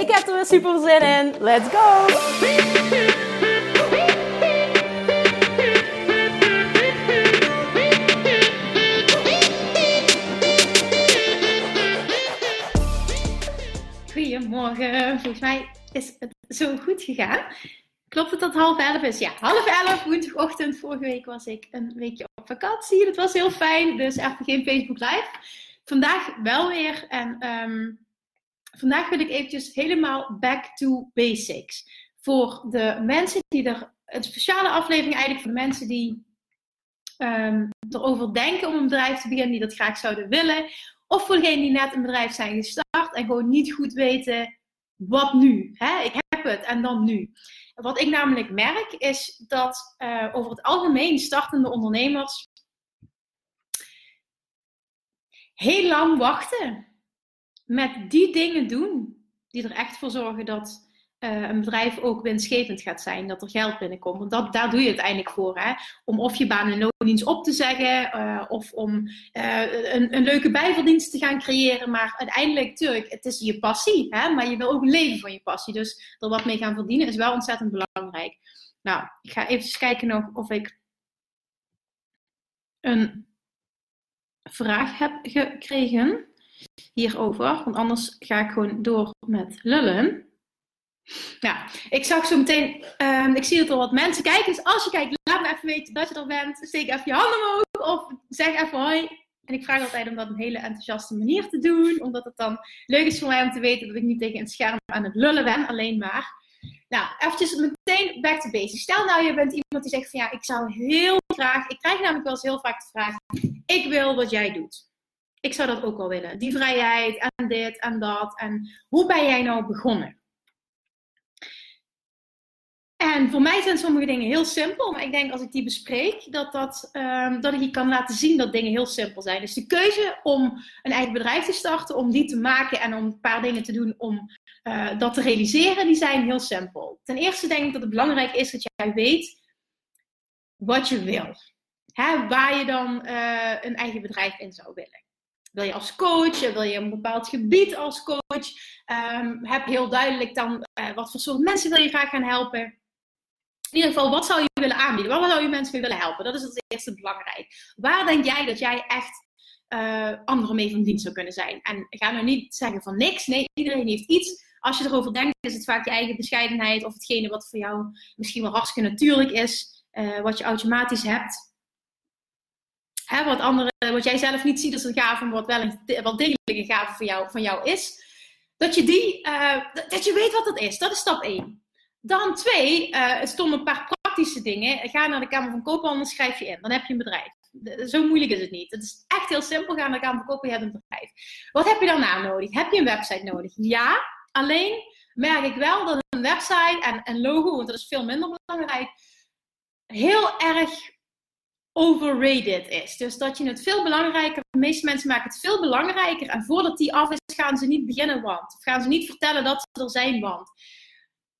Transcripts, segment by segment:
Ik heb er weer super zin in. Let's go! Goedemorgen. Volgens mij is het zo goed gegaan. Klopt het dat half elf is? Ja, half elf, woensdagochtend. Vorige week was ik een weekje op vakantie. Dat was heel fijn, dus even geen Facebook Live. Vandaag wel weer. En um, vandaag wil ik eventjes helemaal back to basics. Voor de mensen die er, een speciale aflevering eigenlijk voor de mensen die um, erover denken om een bedrijf te beginnen, die dat graag zouden willen. Of voor degenen die net een bedrijf zijn gestart en gewoon niet goed weten wat nu. Hè? Ik heb het en dan nu. Wat ik namelijk merk is dat uh, over het algemeen startende ondernemers heel lang wachten met die dingen doen die er echt voor zorgen dat uh, een bedrijf ook winstgevend gaat zijn, dat er geld binnenkomt. Want dat, daar doe je het voor. Hè? Om of je baan en loondienst op te zeggen, uh, of om uh, een, een, leuke bijverdienst te gaan creëren. Maar uiteindelijk, natuurlijk, het is je passie. Hè? Maar je wil ook leven van je passie. Dus er wat mee gaan verdienen is wel ontzettend belangrijk. Nou, ik ga even kijken nog of ik een vraag heb gekregen hierover. Want anders ga ik gewoon door met lullen. Ja, ik zag zo meteen, um, ik zie dat er wat mensen kijken. Dus als je kijkt, laat me even weten dat je er bent. Steek even je handen omhoog of zeg even hoi. En ik vraag altijd om dat op een hele enthousiaste manier te doen. Omdat het dan leuk is voor mij om te weten dat ik niet tegen een scherm aan het lullen ben, alleen maar. Nou, eventjes meteen back to basics. Stel nou, je bent iemand die zegt van ja, ik zou heel graag... Ik krijg namelijk wel eens heel vaak de vraag, ik wil wat jij doet. Ik zou dat ook wel willen. Die vrijheid en dit en dat. En hoe ben jij nou begonnen? En voor mij zijn sommige dingen heel simpel, maar ik denk als ik die bespreek, dat, dat, um, dat ik je kan laten zien dat dingen heel simpel zijn. Dus de keuze om een eigen bedrijf te starten, om die te maken en om een paar dingen te doen om uh, dat te realiseren, die zijn heel simpel. Ten eerste denk ik dat het belangrijk is dat jij weet wat je wil. Waar je dan uh, een eigen bedrijf in zou willen. Wil je als coach? Wil je een bepaald gebied als coach? Um, heb heel duidelijk dan uh, wat voor soort mensen wil je graag gaan helpen in ieder geval, wat zou je willen aanbieden? Waar zou je mensen mee willen helpen? Dat is het eerste belangrijk. Waar denk jij dat jij echt uh, anderen mee van dienst zou kunnen zijn? En ga nou niet zeggen van niks. Nee, iedereen heeft iets. Als je erover denkt, is het vaak je eigen bescheidenheid of hetgene wat voor jou misschien wel hartstikke natuurlijk is, uh, wat je automatisch hebt. Hè, wat, andere, wat jij zelf niet ziet als een gave, wat wel een wel degelijke gave van jou, van jou is. Dat je, die, uh, dat je weet wat dat is. Dat is stap 1. Dan twee, uh, het stonden een paar praktische dingen. Ga naar de Kamer van Koophandel, schrijf je in. Dan heb je een bedrijf. Zo moeilijk is het niet. Het is echt heel simpel. Ga naar de Kamer van Koophandel, je hebt een bedrijf. Wat heb je daarna nodig? Heb je een website nodig? Ja, alleen merk ik wel dat een website en een logo, want dat is veel minder belangrijk, heel erg overrated is. Dus dat je het veel belangrijker, de meeste mensen maken het veel belangrijker en voordat die af is, gaan ze niet beginnen, want. Of gaan ze niet vertellen dat ze er zijn, want.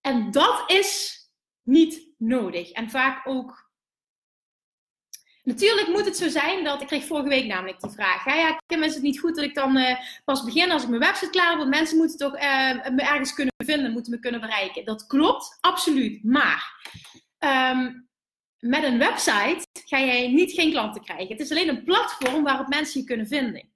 En dat is niet nodig. En vaak ook. Natuurlijk moet het zo zijn dat. Ik kreeg vorige week namelijk die vraag. Ja, ja Kim, is het niet goed dat ik dan uh, pas begin als ik mijn website klaar heb? Want mensen moeten toch uh, me ergens kunnen vinden, moeten me kunnen bereiken. Dat klopt, absoluut. Maar um, met een website ga jij niet geen klanten krijgen. Het is alleen een platform waarop mensen je kunnen vinden.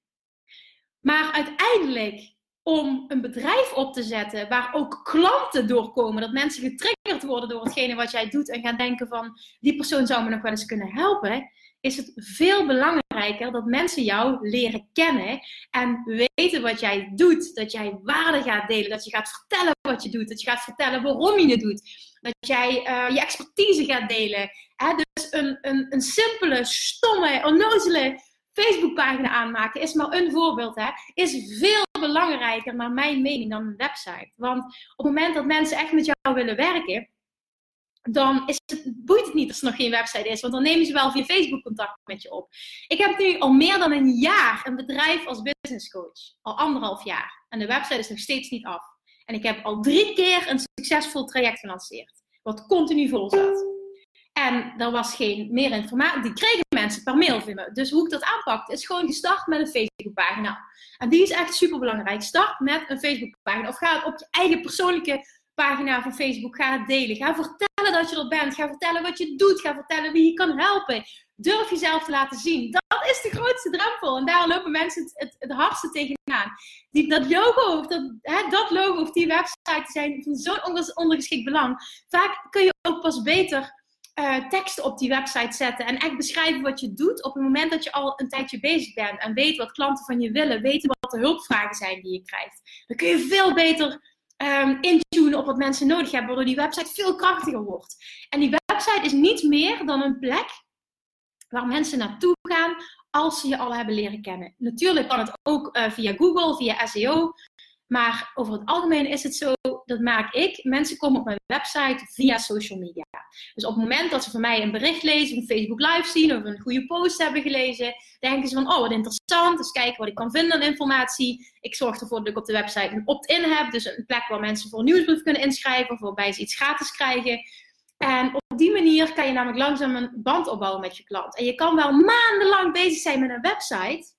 Maar uiteindelijk om een bedrijf op te zetten waar ook klanten doorkomen. Dat mensen getriggerd worden door hetgene wat jij doet en gaan denken van die persoon zou me nog wel eens kunnen helpen. Is het veel belangrijker dat mensen jou leren kennen en weten wat jij doet. Dat jij waarde gaat delen. Dat je gaat vertellen wat je doet. Dat je gaat vertellen waarom je het doet. Dat jij uh, je expertise gaat delen. Hè? Dus een, een, een simpele, stomme, onnozele Facebookpagina aanmaken is maar een voorbeeld, hè, is veel belangrijker, naar mijn mening, dan een website. Want op het moment dat mensen echt met jou willen werken, dan is het, boeit het niet als er nog geen website is, want dan nemen ze wel via Facebook contact met je op. Ik heb nu al meer dan een jaar een bedrijf als business coach, al anderhalf jaar. En de website is nog steeds niet af. En ik heb al drie keer een succesvol traject gelanceerd, wat continu vol zat. En er was geen meer informatie. Die kregen mensen per mail van me. Dus hoe ik dat aanpakte, is gewoon gestart met een Facebookpagina. En die is echt super belangrijk. Start met een Facebookpagina. Of ga op je eigen persoonlijke pagina van Facebook. Ga het delen. Ga vertellen dat je er bent. Ga vertellen wat je doet. Ga vertellen wie je kan helpen. Durf jezelf te laten zien. Dat is de grootste drempel. En daar lopen mensen het, het, hardste tegenaan. Die, dat logo, dat, hè, dat logo of die website zijn van zo'n ondergeschikt belang. Vaak kun je ook pas beter uh, teksten op die website zetten en echt beschrijven wat je doet op het moment dat je al een tijdje bezig bent en weet wat klanten van je willen, weten wat de hulpvragen zijn die je krijgt. Dan kun je veel beter um, intunen op wat mensen nodig hebben, waardoor die website veel krachtiger wordt. En die website is niet meer dan een plek waar mensen naartoe gaan als ze je al hebben leren kennen. Natuurlijk kan het ook uh, via Google, via SEO, maar over het algemeen is het zo, dat maak ik. Mensen komen op mijn website via social media. Dus op het moment dat ze van mij een bericht lezen, een Facebook Live zien of een goede post hebben gelezen, denken ze van, oh wat interessant, dus kijken wat ik kan vinden aan informatie. Ik zorg ervoor dat ik op de website een opt-in heb, dus een plek waar mensen voor een nieuwsbrief kunnen inschrijven of waarbij ze iets gratis krijgen. En die manier kan je namelijk langzaam een band opbouwen met je klant. En je kan wel maandenlang bezig zijn met een website,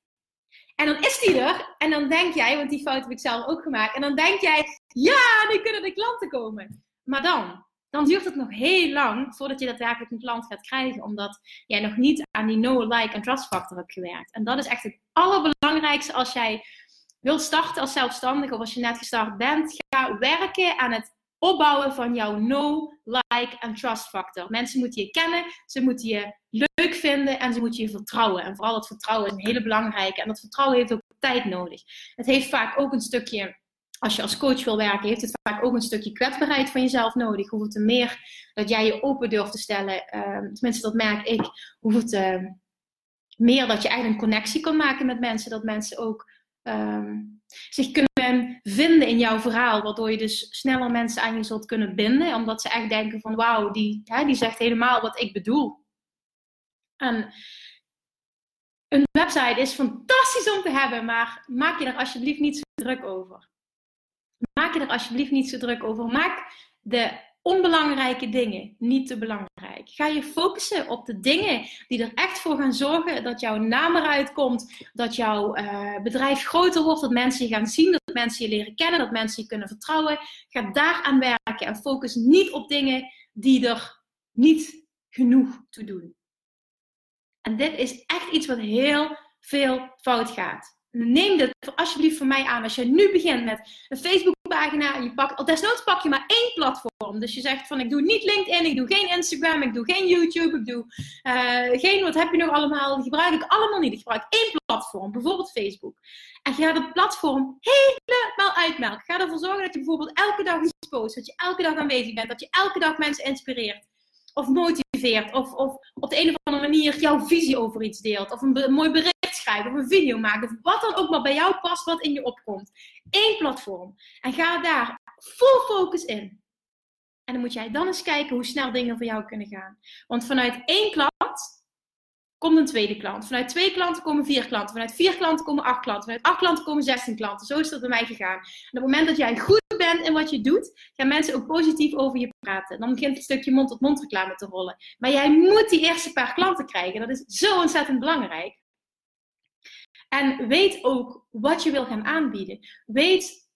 en dan is die er. En dan denk jij, want die fout heb ik zelf ook gemaakt. En dan denk jij, ja, nu kunnen de klanten komen. Maar dan, dan duurt het nog heel lang voordat je daadwerkelijk een klant gaat krijgen. Omdat jij nog niet aan die no, like en trust factor hebt gewerkt. En dat is echt het allerbelangrijkste als jij wilt starten als zelfstandige of als je net gestart bent. Ga werken aan het opbouwen van jouw no, like en trust factor. Mensen moeten je kennen, ze moeten je leuk vinden en ze moeten je vertrouwen. En vooral dat vertrouwen is een hele belangrijke. En dat vertrouwen heeft ook tijd nodig. Het heeft vaak ook een stukje, als je als coach wil werken, heeft het vaak ook een stukje kwetsbaarheid van jezelf nodig. Hoeveel te meer dat jij je open durft te stellen, uh, tenminste dat merk ik, hoeveel te meer dat je eigenlijk een connectie kan maken met mensen. Dat mensen ook um, zich kunnen vinden in jouw verhaal, waardoor je dus sneller mensen aan je zult kunnen binden, omdat ze echt denken van wauw, die, hè, die zegt helemaal wat ik bedoel. En een website is fantastisch om te hebben, maar maak je er alsjeblieft niet zo druk over. Maak je er alsjeblieft niet zo druk over. Maak de onbelangrijke dingen niet te belangrijk. Ga je focussen op de dingen die er echt voor gaan zorgen dat jouw naam eruit komt, dat jouw uh, bedrijf groter wordt, dat mensen je gaan zien, dat mensen je leren kennen, dat mensen je kunnen vertrouwen. Ga daaraan werken en focus niet op dingen die er niet genoeg toe doen. En dit is echt iets wat heel veel fout gaat. Neem dit alsjeblieft van mij aan. Als je nu begint met een Facebookpagina en je pakt, al desnoods pak je maar één platform. Dus je zegt van ik doe niet LinkedIn, ik doe geen Instagram, ik doe geen YouTube, ik doe uh, geen, wat heb je nog allemaal? Die gebruik ik allemaal niet. Ik gebruik één platform, bijvoorbeeld Facebook. En ga dat platform helemaal uitmelken. Ga ervoor zorgen dat je bijvoorbeeld elke dag iets post, dat je elke dag aanwezig bent, dat je elke dag mensen inspireert of motiveert. Of, of op de een of andere manier jouw visie over iets deelt. Of een, mooi bericht schrijven of een video maken. Of wat dan ook maar bij jou past, wat in je opkomt. Eén platform. En ga daar full focus in. En dan moet jij dan eens kijken hoe snel dingen voor jou kunnen gaan. Want vanuit één klant komt een tweede klant. Vanuit twee klanten komen vier klanten. Vanuit vier klanten komen acht klanten. Vanuit acht klanten komen zestien klanten. Zo is dat bij mij gegaan. En op het moment dat jij goed bent in wat je doet, gaan mensen ook positief over je praten. Dan begint het stukje mond-tot-mond reclame te rollen. Maar jij moet die eerste paar klanten krijgen. Dat is zo ontzettend belangrijk. En weet ook wat je wil gaan aanbieden. Weet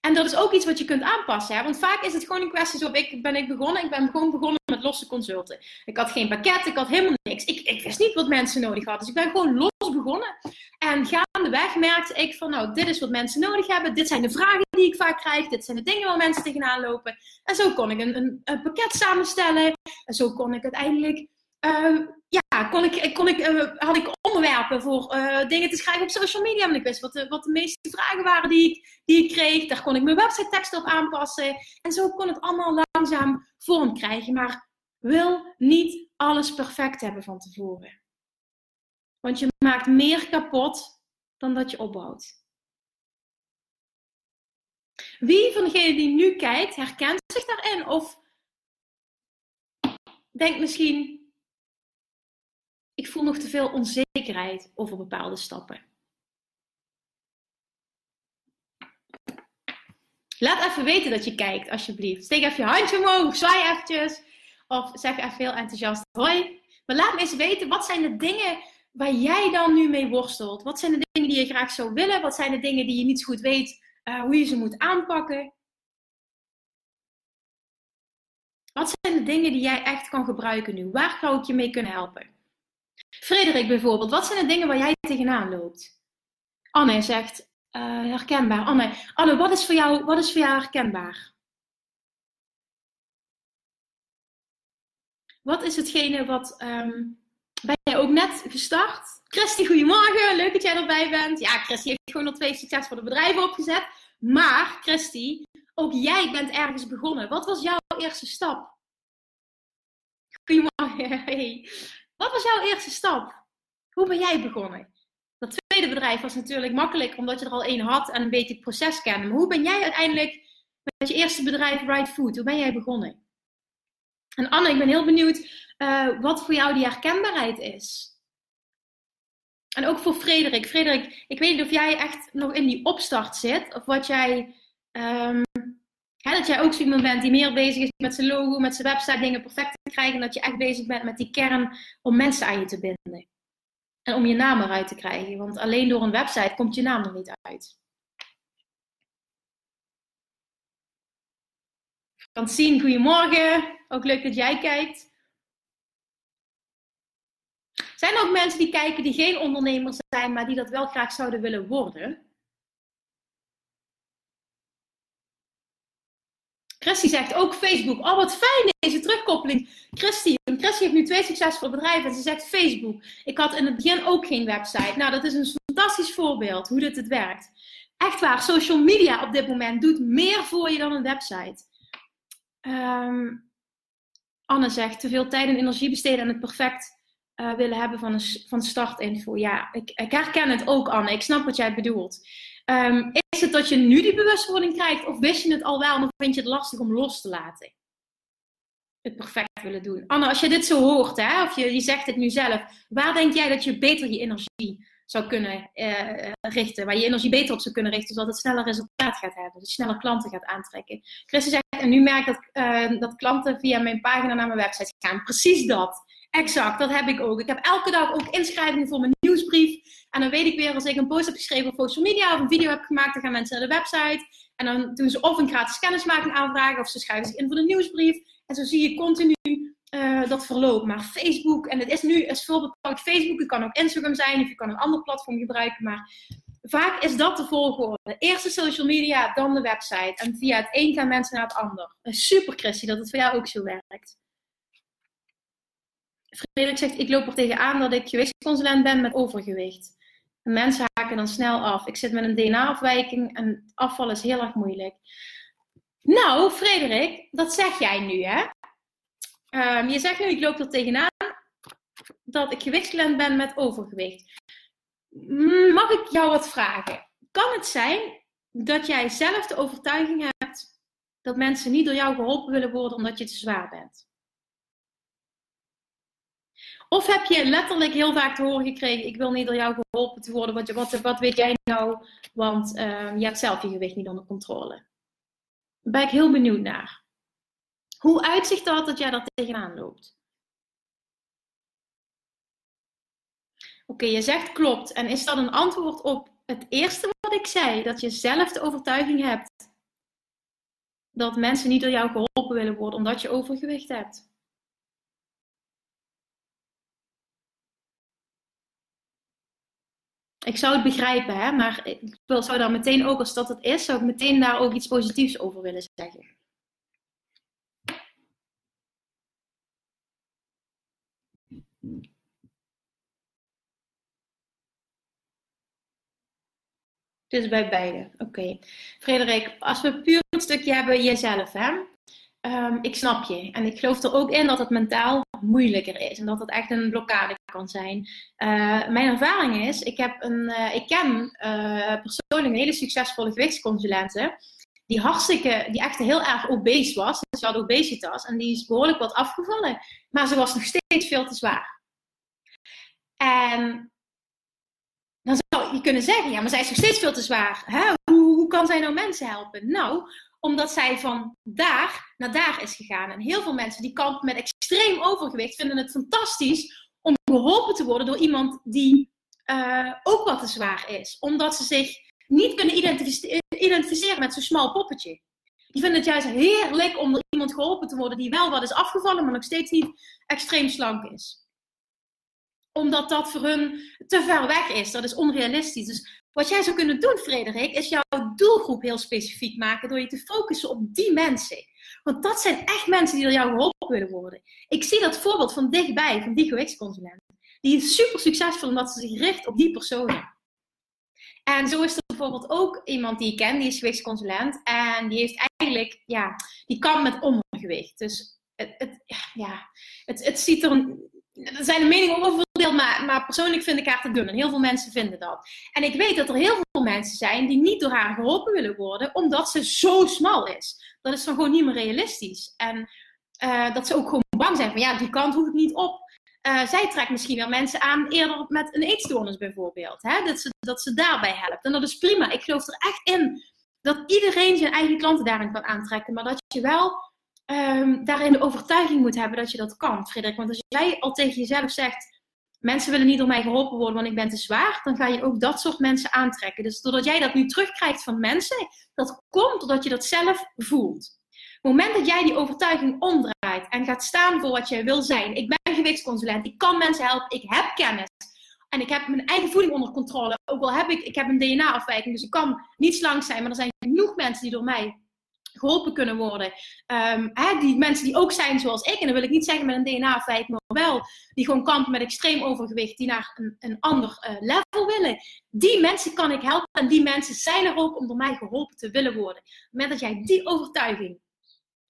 en dat is ook iets wat je kunt aanpassen. Hè? Want vaak is het gewoon een kwestie zo. Ik ben ik begonnen. Ik ben gewoon begonnen met losse consulten. Ik had geen pakket. Ik had helemaal niks. Ik, ik wist niet wat mensen nodig hadden. Dus ik ben gewoon los begonnen. En gaandeweg merkte ik van nou, dit is wat mensen nodig hebben. Dit zijn de vragen die ik vaak krijg. Dit zijn de dingen waar mensen tegenaan lopen. En zo kon ik een, een, een pakket samenstellen. En zo kon ik uiteindelijk uh, ja, kon ik, kon ik, uh, had ik onderwerpen voor uh, dingen te schrijven op social media. Want ik wist wat de, wat de meeste vragen waren die ik, die ik kreeg. Daar kon ik mijn website tekst op aanpassen. En zo kon het allemaal langzaam vorm krijgen. Maar wil niet alles perfect hebben van tevoren. Want je maakt meer kapot dan dat je opbouwt. Wie van degenen die nu kijkt, herkent zich daarin? Of denkt misschien, ik voel nog te veel onzekerheid over bepaalde stappen. Laat even weten dat je kijkt, alsjeblieft. Steek even je handje omhoog, zwaai eventjes. Of zeg even heel enthousiast hoi. Maar laat eens weten, wat zijn de dingen waar jij dan nu mee worstelt? Wat zijn de dingen die je graag zou willen? Wat zijn de dingen die je niet zo goed weet uh, hoe je ze moet aanpakken? Wat zijn de dingen die jij echt kan gebruiken nu? Waar zou ik je mee kunnen helpen? Frederik bijvoorbeeld, wat zijn de dingen waar jij tegenaan loopt? Anne zegt, uh, herkenbaar. Anne, Anne wat, is voor jou, wat is voor jou herkenbaar? Wat is hetgene wat... Um, ben jij ook net gestart? Christy, goedemorgen. Leuk dat jij erbij bent. Ja, Christy heeft gewoon al twee succesvolle bedrijven opgezet. Maar, Christy, ook jij bent ergens begonnen. Wat was jouw eerste stap? Goedemorgen. Hey. Wat was jouw eerste stap? Hoe ben jij begonnen? Dat tweede bedrijf was natuurlijk makkelijk, omdat je er al één had en een beetje het proces kende. Maar hoe ben jij uiteindelijk met je eerste bedrijf Right Food, hoe ben jij begonnen? En Anne, ik ben heel benieuwd uh, wat voor jou die herkenbaarheid is. En ook voor Frederik. Frederik, ik weet niet of jij echt nog in die opstart zit. Of wat jij. Um, dat jij ook zo iemand bent die meer bezig is met zijn logo, met zijn website, dingen perfect te krijgen. En dat je echt bezig bent met die kern om mensen aan je te binden. En om je naam eruit te krijgen. Want alleen door een website komt je naam er niet uit. Francine, goedemorgen. Ook leuk dat jij kijkt. Zijn er ook mensen die kijken die geen ondernemers zijn, maar die dat wel graag zouden willen worden? Christy zegt ook Facebook. Oh, wat fijn deze terugkoppeling. Christy, Christy heeft nu twee succesvolle bedrijven en ze zegt Facebook. Ik had in het begin ook geen website. Nou, dat is een fantastisch voorbeeld hoe dit het werkt. Echt waar, social media op dit moment doet meer voor je dan een website. Um, Anne zegt, te veel tijd en energie besteden aan het perfect uh, willen hebben van, een, van startinfo. Ja, ik, ik, herken het ook, Anne. Ik snap wat jij bedoelt. Um, is het dat je nu die bewustwording krijgt, of wist je het al wel, of vind je het lastig om los te laten? Het perfect willen doen. Anne, als je dit zo hoort, hè, of je, zegt het nu zelf, waar denk jij dat je beter je energie zou kunnen uh, richten, waar je energie beter op zou kunnen richten, zodat het sneller resultaat gaat hebben, dus sneller klanten gaat aantrekken. Christen zegt, en nu merk ik dat, uh, dat klanten via mijn pagina naar mijn website gaan. Precies dat. Exact, dat heb ik ook. Ik heb elke dag ook inschrijvingen voor mijn nieuwsbrief. En dan weet ik weer, als ik een post heb geschreven op social media of een video heb gemaakt, dan gaan mensen naar de website. En dan doen ze of een gratis kennismaking aanvragen of ze schrijven zich in voor de nieuwsbrief. En zo zie je continu uh, dat verloopt. Maar Facebook, en het is nu veel bepaald Facebook, het kan ook Instagram zijn of je kan een ander platform gebruiken. Maar vaak is dat de volgorde. Eerst de social media, dan de website. En via het een gaan mensen naar het ander. Super Christy, dat het voor jou ook zo werkt. Frederik zegt, ik loop er tegenaan dat ik gewichtsconsulent ben met overgewicht. En mensen haken dan snel af. Ik zit met een DNA-afwijking en afval is heel erg moeilijk. Nou, Frederik, dat zeg jij nu, hè? Um, je zegt nu, ik loop er tegenaan dat ik gewichtsclient ben met overgewicht. Mag ik jou wat vragen? Kan het zijn dat jij zelf de overtuiging hebt dat mensen niet door jou geholpen willen worden omdat je te zwaar bent? Of heb je letterlijk heel vaak te horen gekregen: Ik wil niet door jou geholpen te worden, wat, wat, wat weet jij nou? Want uh, je hebt zelf je gewicht niet onder controle. Daar ben ik heel benieuwd naar. Hoe uitzicht dat dat jij daar tegenaan loopt? Oké, je zegt klopt. En is dat een antwoord op het eerste wat ik zei? Dat je zelf de overtuiging hebt dat mensen niet door jou geholpen willen worden omdat je overgewicht hebt? Ik zou het begrijpen, hè? maar ik zou daar meteen ook, als dat het is, zou ik meteen daar ook iets positiefs over willen zeggen. Dus bij beide. Oké. Frederik, als we puur een stukje hebben jezelf, hè? ehm, ik snap je. En ik geloof er ook in dat het mentaal moeilijker is. En dat het echt een blokkade kan zijn. Uh, mijn ervaring is, ik, heb een, uh, ik ken uh, persoonlijk een hele succesvolle gewichtsconsulente. Die hartstikke, die echt heel erg obese was. Ze had obesitas en die is behoorlijk wat afgevallen. Maar ze was nog steeds veel te zwaar. En dan zou je kunnen zeggen, ja, maar zij is nog steeds veel te zwaar. Hoe, hoe kan zij nou mensen helpen? Nou, omdat zij van daar naar daar is gegaan. En heel veel mensen die kampen met extreem overgewicht vinden het fantastisch om geholpen te worden door iemand die uh, ook wat te zwaar is. Omdat ze zich niet kunnen identificeren met zo'n smal poppetje. Die vinden het juist heerlijk om door iemand geholpen te worden die wel wat is afgevallen, maar nog steeds niet extreem slank is omdat dat voor hun te ver weg is. Dat is onrealistisch. Dus wat jij zou kunnen doen, Frederik, is jouw doelgroep heel specifiek maken door je te focussen op die mensen. Want dat zijn echt mensen die door jou geholpen willen worden. Ik zie dat voorbeeld van dichtbij, van die gewichtsconsulent. Die is super succesvol omdat ze zich richt op die personen. En zo is er bijvoorbeeld ook iemand die ik ken, die is gewichtsconsulent. En die heeft eigenlijk, ja, die kan met ondergewicht. Dus het, het ja, het, het ziet er, er zijn meningen over maar, maar persoonlijk vind ik haar te dun. En heel veel mensen vinden dat. En ik weet dat er heel veel mensen zijn die niet door haar geholpen willen worden, omdat ze zo smal is. Dat is dan gewoon niet meer realistisch. En uh, dat ze ook gewoon bang zijn van ja, die kant hoef ik niet op. Uh, zij trekt misschien wel mensen aan eerder met een eetstoornis bijvoorbeeld. Hè? Dat, ze, dat ze daarbij helpt. En dat is prima. Ik geloof er echt in dat iedereen zijn eigen klanten daarin kan aantrekken. Maar dat je wel um, daarin de overtuiging moet hebben dat je dat kan, Frederik. Want als jij al tegen jezelf zegt, mensen willen niet door mij geholpen worden, want ik ben te zwaar, dan ga je ook dat soort mensen aantrekken. Dus doordat jij dat nu terugkrijgt van mensen, dat komt doordat je dat zelf voelt. Op het moment dat jij die overtuiging omdraait en gaat staan voor wat jij wil zijn, ik ben gewichtsconsulent, ik kan mensen helpen, ik heb kennis en ik heb mijn eigen voeding onder controle. Ook al heb ik, ik heb een DNA-afwijking, dus ik kan niet slank zijn, maar er zijn genoeg mensen die door mij geholpen kunnen worden. Um, hè, die mensen die ook zijn zoals ik, en dan wil ik niet zeggen met een DNA-feit, maar wel die gewoon kampen met extreem overgewicht, die naar een, een ander uh, level willen. Die mensen kan ik helpen en die mensen zijn er ook om door mij geholpen te willen worden. Moment dat jij die overtuiging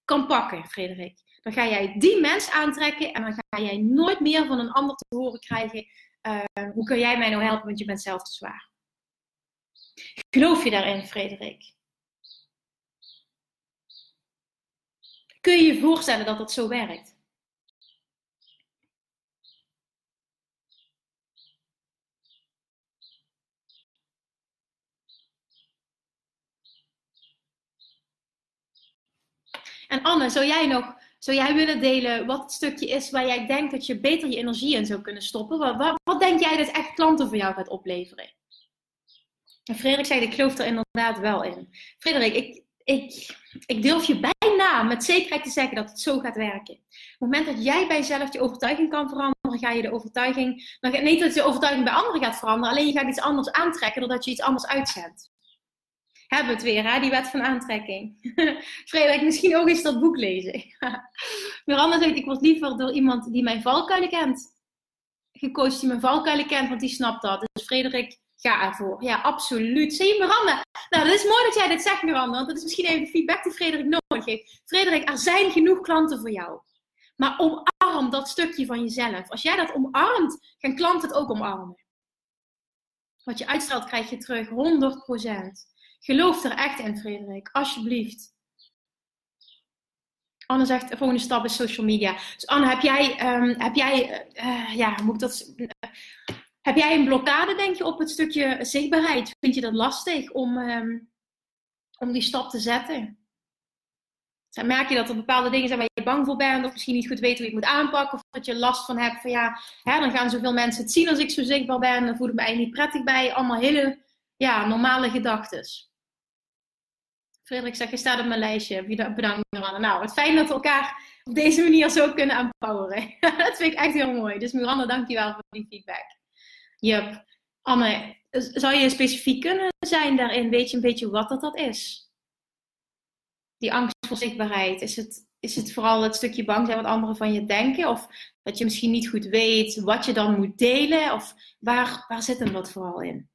kan pakken, Frederik, dan ga jij die mens aantrekken en dan ga jij nooit meer van een ander te horen krijgen. Uh, hoe kun jij mij nou helpen, want je bent zelf te zwaar. Geloof je daarin, Frederik? Kun je je voorstellen dat dat zo werkt? En Anne, zou jij nog zou jij willen delen wat het stukje is waar jij denkt dat je beter je energie in zou kunnen stoppen? Wat, wat, denk jij dat echt klanten voor jou gaat opleveren? En Frederik zegt, ik geloof er inderdaad wel in. Frederik, ik, ik, ik durf je bijna met zekerheid te zeggen dat het zo gaat werken. Op het moment dat jij bij jezelf die overtuiging kan veranderen, ga je de overtuiging. Dan, niet dat je de overtuiging bij anderen gaat veranderen, alleen je gaat iets anders aantrekken doordat je iets anders uitzendt. Hebben we het weer, hè? die wet van aantrekking. Frederik, misschien ook eens dat boek lezen. Miranda zegt: Ik word liever door iemand die mijn valkuilen kent. Gecoacht die mijn valkuilen kent, want die snapt dat. Dus Frederik, ga ervoor. Ja, absoluut. Zie je, Miranda? Nou, dat is mooi dat jij dit zegt, Miranda. Want dat is misschien even feedback die Frederik nodig heeft. Frederik, er zijn genoeg klanten voor jou. Maar omarm dat stukje van jezelf. Als jij dat omarmt, gaan klanten het ook omarmen. Wat je uitstraalt, krijg je terug 100%. Geloof er echt in, Frederik. Alsjeblieft. Anne zegt, de volgende stap is social media. Dus Anne, heb jij, um, heb jij uh, ja, moet ik dat... heb jij een blokkade, denk je, op het stukje zichtbaarheid? Vind je dat lastig om, um, om die stap te zetten? merk je dat er bepaalde dingen zijn waar je bang voor bent, of misschien niet goed weet hoe je het moet aanpakken, of dat je last van hebt van ja, hè, dan gaan zoveel mensen het zien als ik zo zichtbaar ben, dan voel ik me eigenlijk niet prettig bij. Allemaal hele ja, normale gedachten. Frederik zegt, je staat op mijn lijstje. Bedankt, Miranda. Nou, wat fijn dat we elkaar op deze manier zo kunnen empoweren. dat vind ik echt heel mooi. Dus Miranda, dankjewel voor die feedback. Jup. Anne, zou je specifiek kunnen zijn daarin? Weet je een beetje wat dat, dat is? Die angst voor zichtbaarheid. Is het, is het vooral het stukje bang zijn wat anderen van je denken? Of dat je misschien niet goed weet wat je dan moet delen? Of waar, waar zit hem dat vooral in?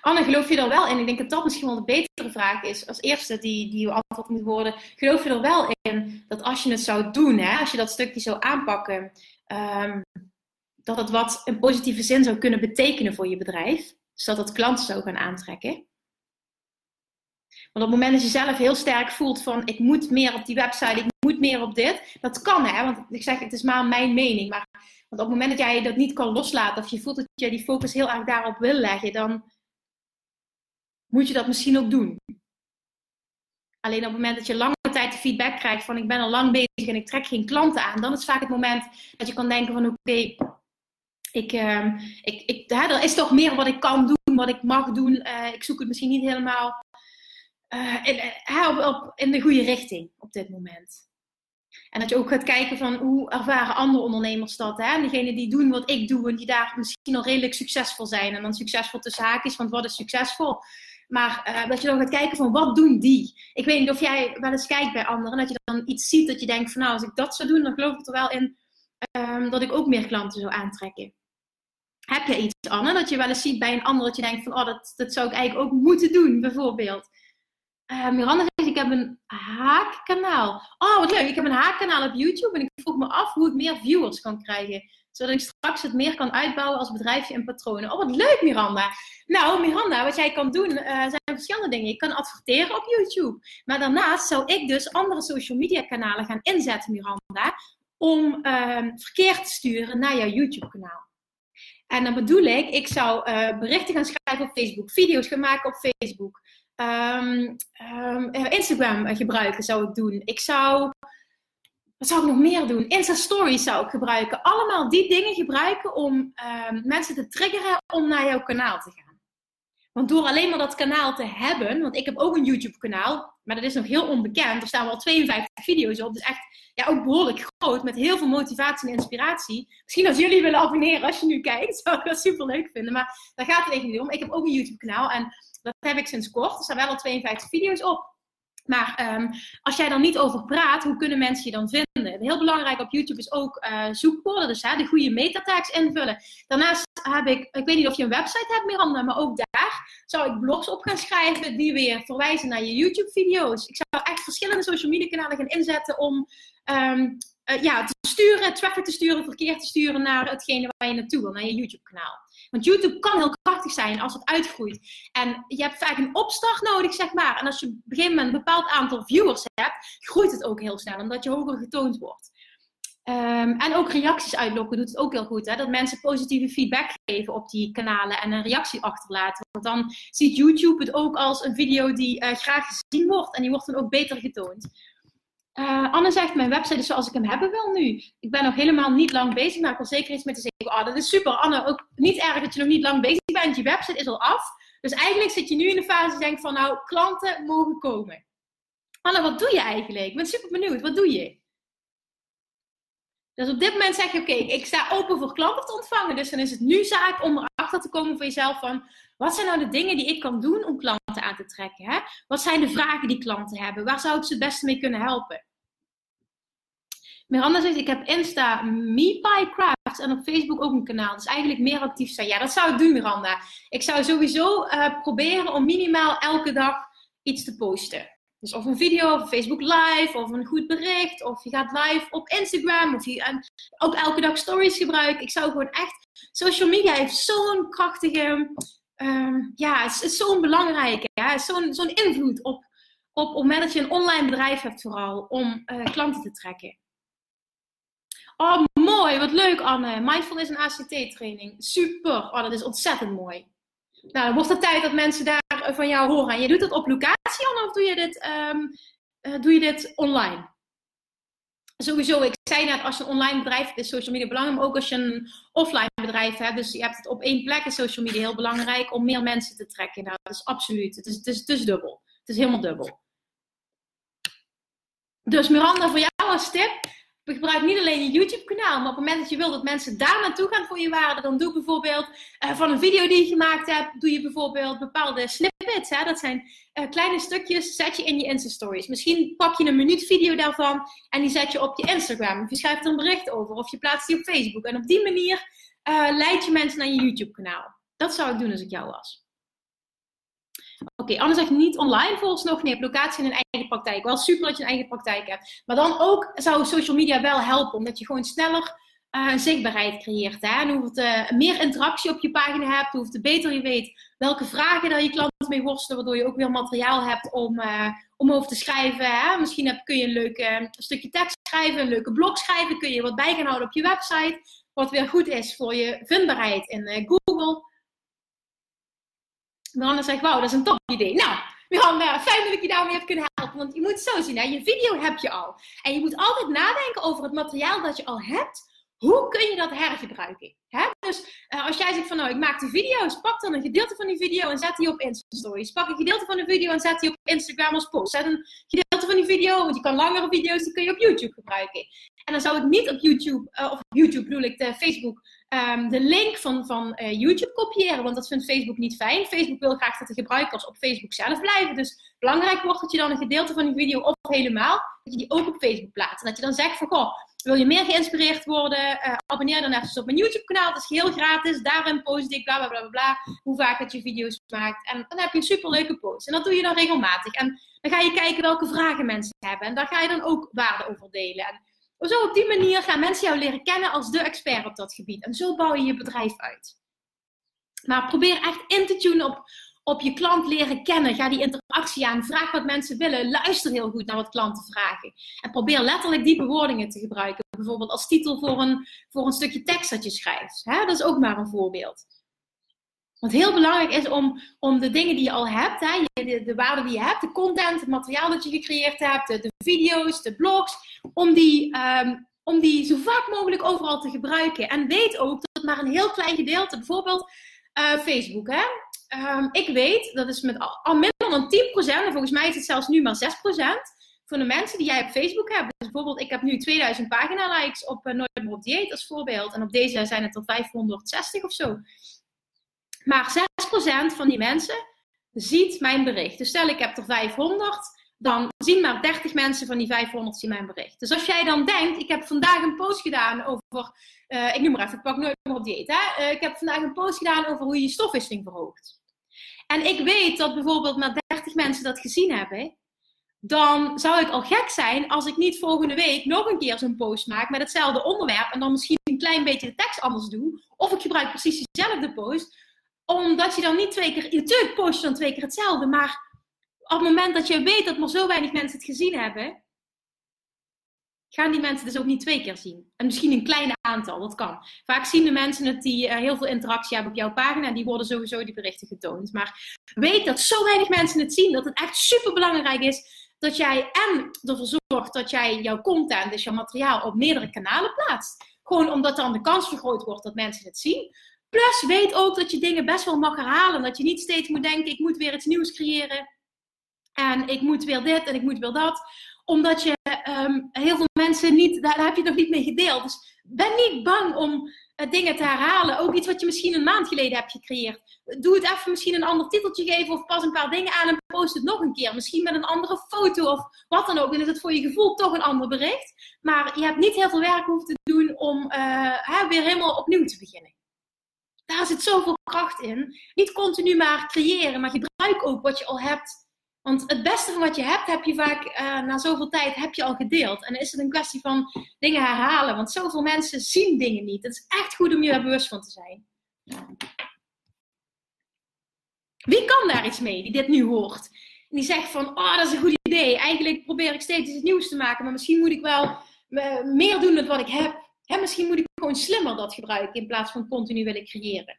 Anne, geloof je er wel in? Ik denk dat dat misschien wel de betere vraag is. Als eerste die, die antwoord moet worden. Geloof je er wel in dat als je het zou doen, hè, als je dat stukje zou aanpakken, um, dat het wat in positieve zin zou kunnen betekenen voor je bedrijf? Zodat het klanten zou gaan aantrekken? Want op het moment dat je zelf heel sterk voelt van ik moet meer op die website, ik moet meer op dit, dat kan hè, want ik zeg het is maar mijn mening. Maar want op het moment dat jij dat niet kan loslaten of je voelt dat je die focus heel erg daarop wil leggen, dan moet je dat misschien ook doen. Alleen op het moment dat je lange tijd de feedback krijgt van ik ben al lang bezig en ik trek geen klanten aan, dan is vaak het moment dat je kan denken van oké, ik, uh, ik, ik, er is toch meer wat ik kan doen, wat ik mag doen. Uh, ik zoek het misschien niet helemaal uh, in, uh, op, in de goede richting op dit moment. En dat je ook gaat kijken van hoe ervaren andere ondernemers dat. Hè? En degenen die doen wat ik doe en die daar misschien al redelijk succesvol zijn. En dan succesvol tussen haakjes, want wat is succesvol? Maar uh, dat je dan gaat kijken van wat doen die? Ik weet niet of jij wel eens kijkt bij anderen. Dat je dan iets ziet dat je denkt van nou als ik dat zou doen dan geloof ik er wel in um, dat ik ook meer klanten zou aantrekken. Heb je iets, Anne, dat je wel eens ziet bij een ander dat je denkt van oh dat, dat zou ik eigenlijk ook moeten doen bijvoorbeeld? Uh, Miranda zegt, ik heb een haakkanaal. Oh, wat leuk. Ik heb een haakkanaal op YouTube en ik vroeg me af hoe ik meer viewers kan krijgen. Zodat ik straks het meer kan uitbouwen als bedrijfje en patronen. Oh, wat leuk, Miranda. Nou, Miranda, wat jij kan doen uh, zijn verschillende dingen. Je kan adverteren op YouTube. Maar daarnaast zou ik dus andere social media kanalen gaan inzetten, Miranda. Om uh, verkeer te sturen naar jouw YouTube kanaal. En dan bedoel ik, ik zou uh, berichten gaan schrijven op Facebook. Video's gaan maken op Facebook. Um, um, Instagram gebruiken zou ik doen. Ik zou. Wat zou ik nog meer doen? Insta Stories zou ik gebruiken. Allemaal die dingen gebruiken om um, mensen te triggeren om naar jouw kanaal te gaan. Want door alleen maar dat kanaal te hebben, want ik heb ook een YouTube kanaal, maar dat is nog heel onbekend. Er staan wel 52 video's op, dus echt ja, ook behoorlijk groot, met heel veel motivatie en inspiratie. Misschien als jullie willen abonneren als je nu kijkt, zou ik dat super leuk vinden. Maar daar gaat het even niet om. Ik heb ook een YouTube kanaal en dat heb ik sinds kort. Er staan wel al 52 video's op. Maar um, als jij dan niet over praat, hoe kunnen mensen je dan vinden? Heel belangrijk op YouTube is ook uh, zoekwoorden, dus hè, de goede metatags invullen. Daarnaast heb ik, ik weet niet of je een website hebt Miranda, maar ook daar zou ik blogs op gaan schrijven die weer verwijzen naar je YouTube video's. Ik zou echt verschillende social media kanalen gaan inzetten om um, uh, ja, te sturen, traffic te sturen, verkeer te sturen naar hetgene waar je naartoe wil, naar je YouTube kanaal. Want YouTube kan heel krachtig zijn als het uitgroeit. En je hebt vaak een opstart nodig, zeg maar. En als je op een gegeven moment een bepaald aantal viewers hebt, groeit het ook heel snel, omdat je hoger getoond wordt. Um, en ook reacties uitlokken doet het ook heel goed. Hè? Dat mensen positieve feedback geven op die kanalen en een reactie achterlaten. Want dan ziet YouTube het ook als een video die uh, graag gezien wordt. En die wordt dan ook beter getoond. Uh, Anne zegt, mijn website is zoals ik hem hebben wil nu. Ik ben nog helemaal niet lang bezig, maar ik wil zeker iets met zeggen. Oh, dat is super. Anne, ook niet erg dat je nog niet lang bezig bent. Je website is al af. Dus eigenlijk zit je nu in de fase denkt van, nou, klanten mogen komen. Anne, wat doe je eigenlijk? Ik ben super benieuwd. Wat doe je? Dus op dit moment zeg je, oké, ik sta open voor klanten te ontvangen. Dus dan is het nu zaak om erachter te komen voor jezelf van, wat zijn nou de dingen die ik kan doen om klanten aan te trekken? Hè? Wat zijn de vragen die klanten hebben? Waar zou ik ze het beste mee kunnen helpen? Miranda zegt, ik heb Insta En op Facebook ook een kanaal. Dus eigenlijk meer actief zijn. Ja, dat zou ik doen, Miranda. Ik zou sowieso uh, proberen om minimaal elke dag iets te posten. Dus of een video, of Facebook live, of een goed bericht, of je gaat live op Instagram, of je en ook elke dag stories gebruiken. Ik zou gewoon echt, social media heeft zo'n krachtige, um, ja, het is, zo'n belangrijke, ja, zo'n zo'n invloed op, op, op het moment dat je een online bedrijf hebt vooral, om uh, klanten te trekken. Oh, mooi. Wat leuk, Anne. Mindfulness en ACT-training. Super. Oh, dat is ontzettend mooi. Nou, dan wordt het tijd dat mensen daar eh, van jou horen. En je doet dat op locatie, Anne, of doe je dit, um, uh, doe je dit online? Sowieso, ik zei net, als je een online bedrijf hebt, is social media belangrijk. Maar ook als je een offline bedrijf hebt, dus je hebt het op één plek, is social media heel belangrijk om meer mensen te trekken. Nou, dat is absoluut. Het is, het is, het is dubbel. Het is helemaal dubbel. Dus Miranda, voor jou als tip, gebruik niet alleen je YouTube-kanaal, maar op het moment dat je wil dat mensen daar naartoe gaan voor je waarde, dan doe bijvoorbeeld uh, van een video die je gemaakt hebt, doe je bijvoorbeeld bepaalde snippets. Hè? Dat zijn uh, kleine stukjes, zet je in je Insta-stories. Misschien pak je een minuut video daarvan en die zet je op je Instagram. Of je schrijft er een bericht over, of je plaatst die op Facebook. En op die manier uh, leid je mensen naar je YouTube-kanaal. Dat zou ik doen als ik jou was. Oké, anders zeg je niet online volgens nog. Nee, locatie in een eigen praktijk. Wel super dat je een eigen praktijk hebt. Maar dan ook zou social media wel helpen, omdat je gewoon sneller uh, zichtbaarheid creëert. Hè? En hoe het, uh, meer interactie op je pagina hebt, hoe het beter je weet welke vragen daar je klanten mee worstelen, waardoor je ook weer materiaal hebt om, uh, om over te schrijven. Hè? Misschien kun je een leuk stukje tekst schrijven, een leuke blog schrijven, kun je wat bij gaan houden op je website, wat weer goed is voor je vindbaarheid in Google. Miranda zegt, wauw, dat is een top idee. Nou, Miranda, fijn dat ik je daarmee heb kunnen helpen. Want je moet zo zien, hè? je video heb je al. En je moet altijd nadenken over het materiaal dat je al hebt hoe kun je dat hergebruiken? Hè? Dus uh, als jij zegt van nou, ik maak de video's, pak dan een gedeelte van die video en zet die op Insta-stories. Pak een gedeelte van de video en zet die op Instagram als post. Zet een gedeelte van die video, want je kan langere video's, die kun je op YouTube gebruiken. En dan zou ik niet op YouTube, uh, of YouTube bedoel ik, de Facebook, um, de link van, van uh, YouTube kopiëren, want dat vindt Facebook niet fijn. Facebook wil graag dat de gebruikers op Facebook zelf blijven. Dus belangrijk wordt dat je dan een gedeelte van die video of helemaal, dat je die ook op Facebook plaatst. En dat je dan zegt van, goh, wil je meer geïnspireerd worden? Abonneer dan even op mijn YouTube kanaal. Het is heel gratis. Daarin post ik bla bla bla bla. Hoe vaak dat je video's maakt. En dan heb je een superleuke post. En dat doe je dan regelmatig. En dan ga je kijken welke vragen mensen hebben. En daar ga je dan ook waarde over delen. En zo op die manier gaan mensen jou leren kennen als de expert op dat gebied. En zo bouw je je bedrijf uit. Maar probeer echt in te tunen op op je klant leren kennen. Ga die interactie aan. Vraag wat mensen willen. Luister heel goed naar wat klanten vragen. En probeer letterlijk die bewoordingen te gebruiken. Bijvoorbeeld als titel voor een, voor een stukje tekst dat je schrijft. Dat is ook maar een voorbeeld. Wat heel belangrijk is om, om de dingen die je al hebt, hè, de, de waarde die je hebt, de content, het materiaal dat je gecreëerd hebt, de, de video's, de blogs, om die, um, om die zo vaak mogelijk overal te gebruiken. En weet ook dat maar een heel klein gedeelte, bijvoorbeeld uh, Facebook, hè, um, ik weet, dat is met al, al minder dan 10%, en volgens mij is het zelfs nu maar 6%, van de mensen die jij op Facebook hebt. Dus bijvoorbeeld, ik heb nu 2000 pagina-likes op uh, Nooit meer op dieet als voorbeeld. En op deze zijn het er 560 of zo. Maar 6% van die mensen ziet mijn bericht. Dus stel ik heb er 500, dan zien maar 30 mensen van die 500 zien mijn bericht. Dus als jij dan denkt, ik heb vandaag een post gedaan over, uh, ik noem maar even, ik pak nooit meer op dieet. Hè? Uh, ik heb vandaag een post gedaan over hoe je je stofwisseling verhoogt en ik weet dat bijvoorbeeld maar 30 mensen dat gezien hebben, dan zou ik al gek zijn als ik niet volgende week nog een keer zo'n post maak met hetzelfde onderwerp en dan misschien een klein beetje de tekst anders doe. Of ik gebruik precies dezelfde post, omdat je dan niet twee keer, natuurlijk post je dan twee keer hetzelfde, maar op het moment dat je weet dat maar zo weinig mensen het gezien hebben, gaan die mensen dus ook niet twee keer zien. En misschien een klein aantal, dat kan. Vaak zien de mensen het die uh, heel veel interactie hebben op jouw pagina en die worden sowieso die berichten getoond. Maar weet dat zo weinig mensen het zien, dat het echt super belangrijk is dat jij en ervoor zorgt dat jij jouw content, dus jouw materiaal, op meerdere kanalen plaatst. Gewoon omdat dan de kans vergroot wordt dat mensen het zien. Plus weet ook dat je dingen best wel mag herhalen. Dat je niet steeds moet denken, ik moet weer iets nieuws creëren. En ik moet weer dit en ik moet weer dat omdat je um, heel veel mensen niet, daar, heb je nog niet mee gedeeld. Dus ben niet bang om uh, dingen te herhalen. Ook iets wat je misschien een maand geleden hebt gecreëerd. Doe het even misschien een ander titeltje geven of pas een paar dingen aan en post het nog een keer. Misschien met een andere foto of wat dan ook. Dan is het voor je gevoel toch een ander bericht. Maar je hebt niet heel veel werk hoeven te doen om uh, weer helemaal opnieuw te beginnen. Daar zit zoveel kracht in. Niet continu maar creëren, maar gebruik ook wat je al hebt want het beste van wat je hebt, heb je vaak uh, na zoveel tijd heb je al gedeeld. En dan is het een kwestie van dingen herhalen. Want zoveel mensen zien dingen niet. Het is echt goed om je er bewust van te zijn. Wie kan daar iets mee die dit nu hoort? En die zegt van, oh dat is een goed idee. Eigenlijk probeer ik steeds iets nieuws te maken. Maar misschien moet ik wel uh, meer doen dan wat ik heb. Hè, misschien moet ik gewoon slimmer dat gebruiken in plaats van continu willen creëren.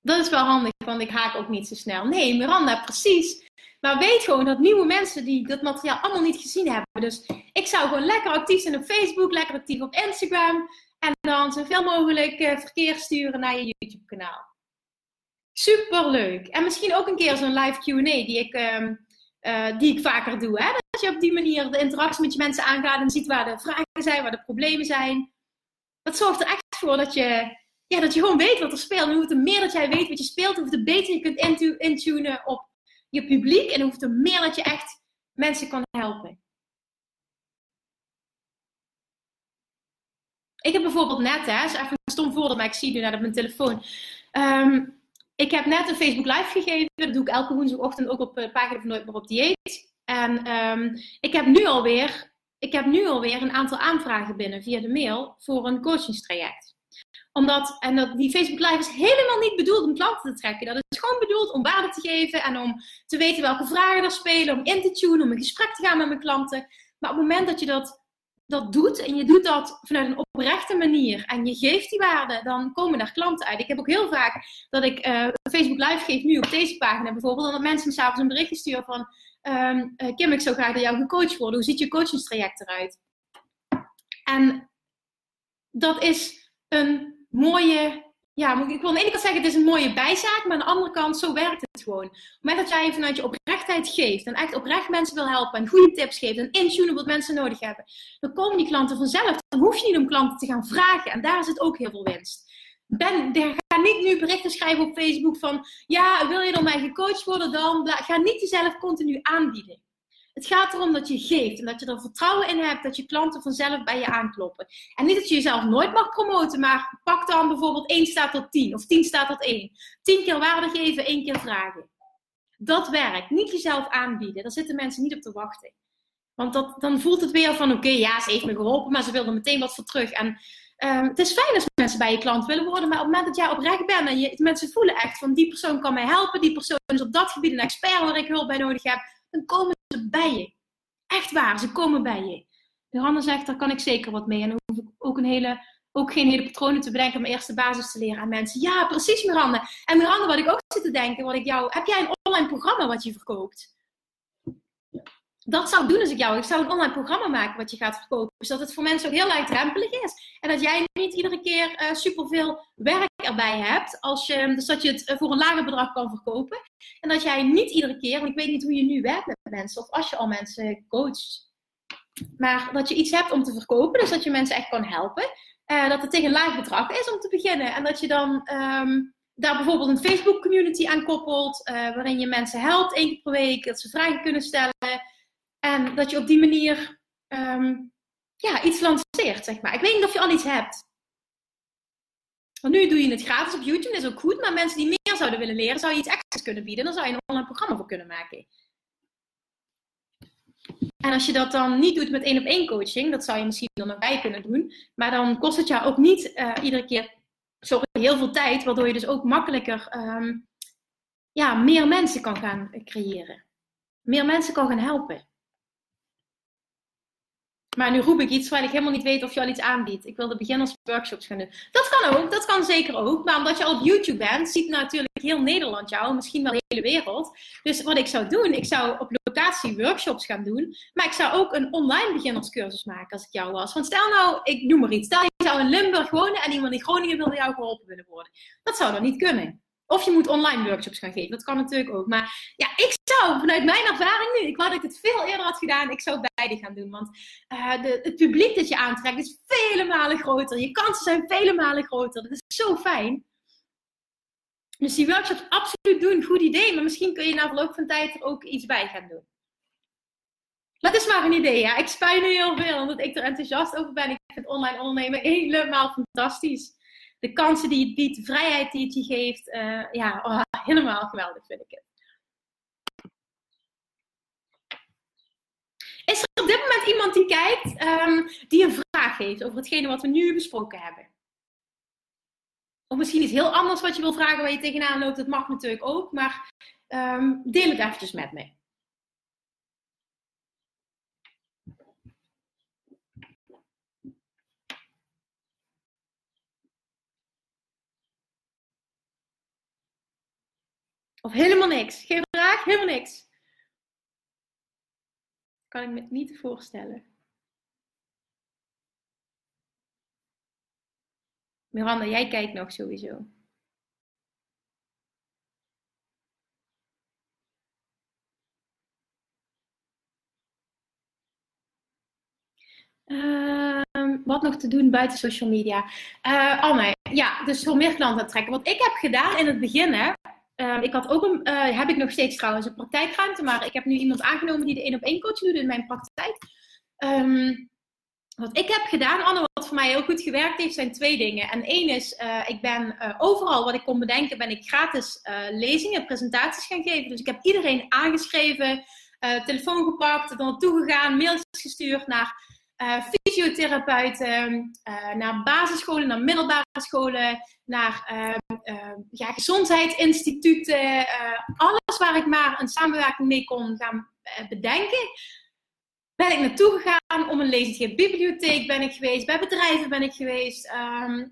Dat is wel handig, want ik haak ook niet zo snel. Nee, Miranda, precies. Maar weet gewoon dat nieuwe mensen die dat materiaal allemaal niet gezien hebben. Dus ik zou gewoon lekker actief zijn op Facebook, lekker actief op Instagram. En dan zoveel mogelijk uh, verkeer sturen naar je YouTube-kanaal. Superleuk. En misschien ook een keer zo'n live QA die ik. Uh, uh, die ik vaker doe. Hè? Dat je op die manier de interactie met je mensen aangaat en ziet waar de vragen zijn, waar de problemen zijn. Dat zorgt er echt voor dat je ja, dat je gewoon weet wat er speelt. En hoe meer dat jij weet wat je speelt, hoe te beter je kunt intunen op je publiek. En hoe meer dat je echt mensen kan helpen. Ik heb bijvoorbeeld net, hè, is even een stom maar ik zie nu net op mijn telefoon. Ehm, ik heb net een Facebook Live gegeven. Dat doe ik elke woensdagochtend ook op de pagina van Nooit meer op dieet. En um, ik heb nu alweer ik heb nu alweer een aantal aanvragen binnen via de mail voor een coachingstraject. Omdat, en dat, die Facebook Live is helemaal niet bedoeld om klanten te trekken. Dat is gewoon bedoeld om waarde te geven en om te weten welke vragen er spelen, om in te tunen, om in gesprek te gaan met mijn klanten. Maar op het moment dat je dat, dat doet en je doet dat vanuit een oprechte manier en je geeft die waarde, dan komen er klanten uit. Ik heb ook heel vaak dat ik uh, Facebook Live geef nu op deze pagina bijvoorbeeld, en dat mensen me s'avonds een berichtje sturen van um, Kim, ik zou graag door jou gecoacht worden. Hoe ziet je coachingstraject eruit? En dat is een mooie, ja, ik wil aan de ene kant zeggen, het is een mooie bijzaak, maar aan de andere kant, zo werkt het gewoon. Moment dat jij vanuit je oprechtheid geeft en echt oprecht mensen wil helpen en goede tips geeft en intunen wat mensen nodig hebben, dan komen die klanten vanzelf. Dan hoef je niet om klanten te gaan vragen en daar zit ook heel veel winst ben, ga niet nu berichten schrijven op Facebook van, ja, wil je door mij gecoacht worden dan? Ga niet jezelf continu aanbieden. Het gaat erom dat je geeft en dat je er vertrouwen in hebt dat je klanten vanzelf bij je aankloppen. En niet dat je jezelf nooit mag promoten, maar pak dan bijvoorbeeld 1 staat tot 10 of 10 staat tot 1. 10 keer waarde geven, 1 keer vragen. Dat werkt. Niet jezelf aanbieden. Daar zitten mensen niet op te wachten. Want dat, dan voelt het weer van, oké, ja, ze heeft me geholpen, maar ze wilde meteen wat voor terug. En Um, het is fijn als mensen bij je klant willen worden, maar op het moment dat jij oprecht bent en je, mensen voelen echt van die persoon kan mij helpen, die persoon is op dat gebied een expert waar ik hulp bij nodig heb, dan komen bij je. Echt waar, ze komen bij je. Johanna zegt, daar kan ik zeker wat mee. En dan hoef ik ook, een hele, ook geen hele patronen te bedenken om eerste basis te leren aan mensen. Ja, precies Miranda. En Miranda, wat ik ook zit te denken, wat ik jou, heb jij een online programma wat je verkoopt? Dat zou doen als ik jou. Ik zou een online programma maken wat je gaat verkopen. Zodat het voor mensen ook heel laagdrempelig is. En dat jij niet iedere keer uh, superveel werk erbij hebt. Als je, dus dat je het eh, voor een lager bedrag kan verkopen. En dat jij niet iedere keer, want ik weet niet hoe je nu werkt met mensen. Of als je al mensen coacht. Maar dat je iets hebt om te verkopen. Dus dat je mensen echt kan helpen. Uh, dat het tegen een laag bedrag is om te beginnen. En dat je dan um, daar bijvoorbeeld een Facebook community aan koppelt. waarin je mensen helpt één keer per week. Dat ze vragen kunnen stellen en dat je op die manier um, ja, iets lanceert, zeg maar. Ik weet niet of je al iets hebt. Want nu doe je het gratis op YouTube, dat is ook goed. Maar mensen die meer zouden willen leren, zou je iets extra's kunnen bieden. Dan zou je een online programma voor kunnen maken. En als je dat dan niet doet met één op één coaching, dat zou je misschien dan erbij kunnen doen. Maar dan kost het jou ook niet uh, iedere keer heel veel tijd, waardoor je dus ook makkelijker um, ja, meer mensen kan gaan creëren. Meer mensen kan gaan helpen. Maar nu roep ik iets waar ik helemaal niet weet of je al iets aanbiedt. Ik wil de beginnersworkshops gaan doen. Dat kan ook, dat kan zeker ook. Maar omdat je al op YouTube bent, ziet natuurlijk heel Nederland jou, misschien wel de hele wereld. Dus wat ik zou doen, ik zou op locatie workshops gaan doen. Maar ik zou ook een online beginnerscursus maken als ik jou was. Want stel nou, ik noem maar iets. Stel je zou in Limburg wonen en iemand in Groningen wilde jou geholpen willen worden. Dat zou dan niet kunnen. Of je moet online workshops gaan geven. Dat kan natuurlijk ook. Maar ja, ik zou vanuit mijn ervaring nu, ik wou dat ik het veel eerder had gedaan, ik zou beide gaan doen. Want uh, de, het publiek dat je aantrekt is vele malen groter. Je kansen zijn vele malen groter. Dat is zo fijn. Dus die workshops absoluut doen, goed idee. Maar misschien kun je na verloop van tijd er ook iets bij gaan doen. Dat is maar een idee, ja. Ik spui nu heel veel, omdat ik er enthousiast over ben. Ik vind online ondernemen helemaal fantastisch de kansen die het biedt, de vrijheid die het je geeft. Uh, ja, oh, helemaal geweldig vind ik het. Is er op dit moment iemand die kijkt, um, die een vraag heeft over hetgene wat we nu besproken hebben? Of misschien iets heel anders wat je wil vragen waar je tegenaan loopt, dat mag natuurlijk ook, maar um, deel het eventjes met me. Of helemaal niks. Geen vraag, helemaal niks. Kan ik me niet voorstellen. Miranda, jij kijkt nog sowieso. Uh, wat nog te doen buiten social media? Uh, Anne, ja, dus veel meer klanten aantrekken. Wat ik heb gedaan in het begin, hè, Ehm, ik had ook een, uh, heb ik nog steeds trouwens een praktijkruimte, maar ik heb nu iemand aangenomen die de één op één coaching doet in mijn praktijk. Um, wat ik heb gedaan, Anne, wat voor mij heel goed gewerkt heeft, zijn twee dingen. En één is, uh, ik ben uh, overal wat ik kon bedenken, ben ik gratis lezingen, presentaties gaan geven. Dus ik heb iedereen aangeschreven, telefoon gepakt, er naartoe gegaan, mailtjes gestuurd naar fysiotherapeuten, naar basisscholen, naar middelbare scholen, naar ja, gezondheidsinstituten. alles waar ik maar een samenwerking mee kon gaan bedenken ben ik naartoe gegaan om een lezing te geven. Bibliotheek ben ik geweest, bij bedrijven ben ik geweest. Ehm,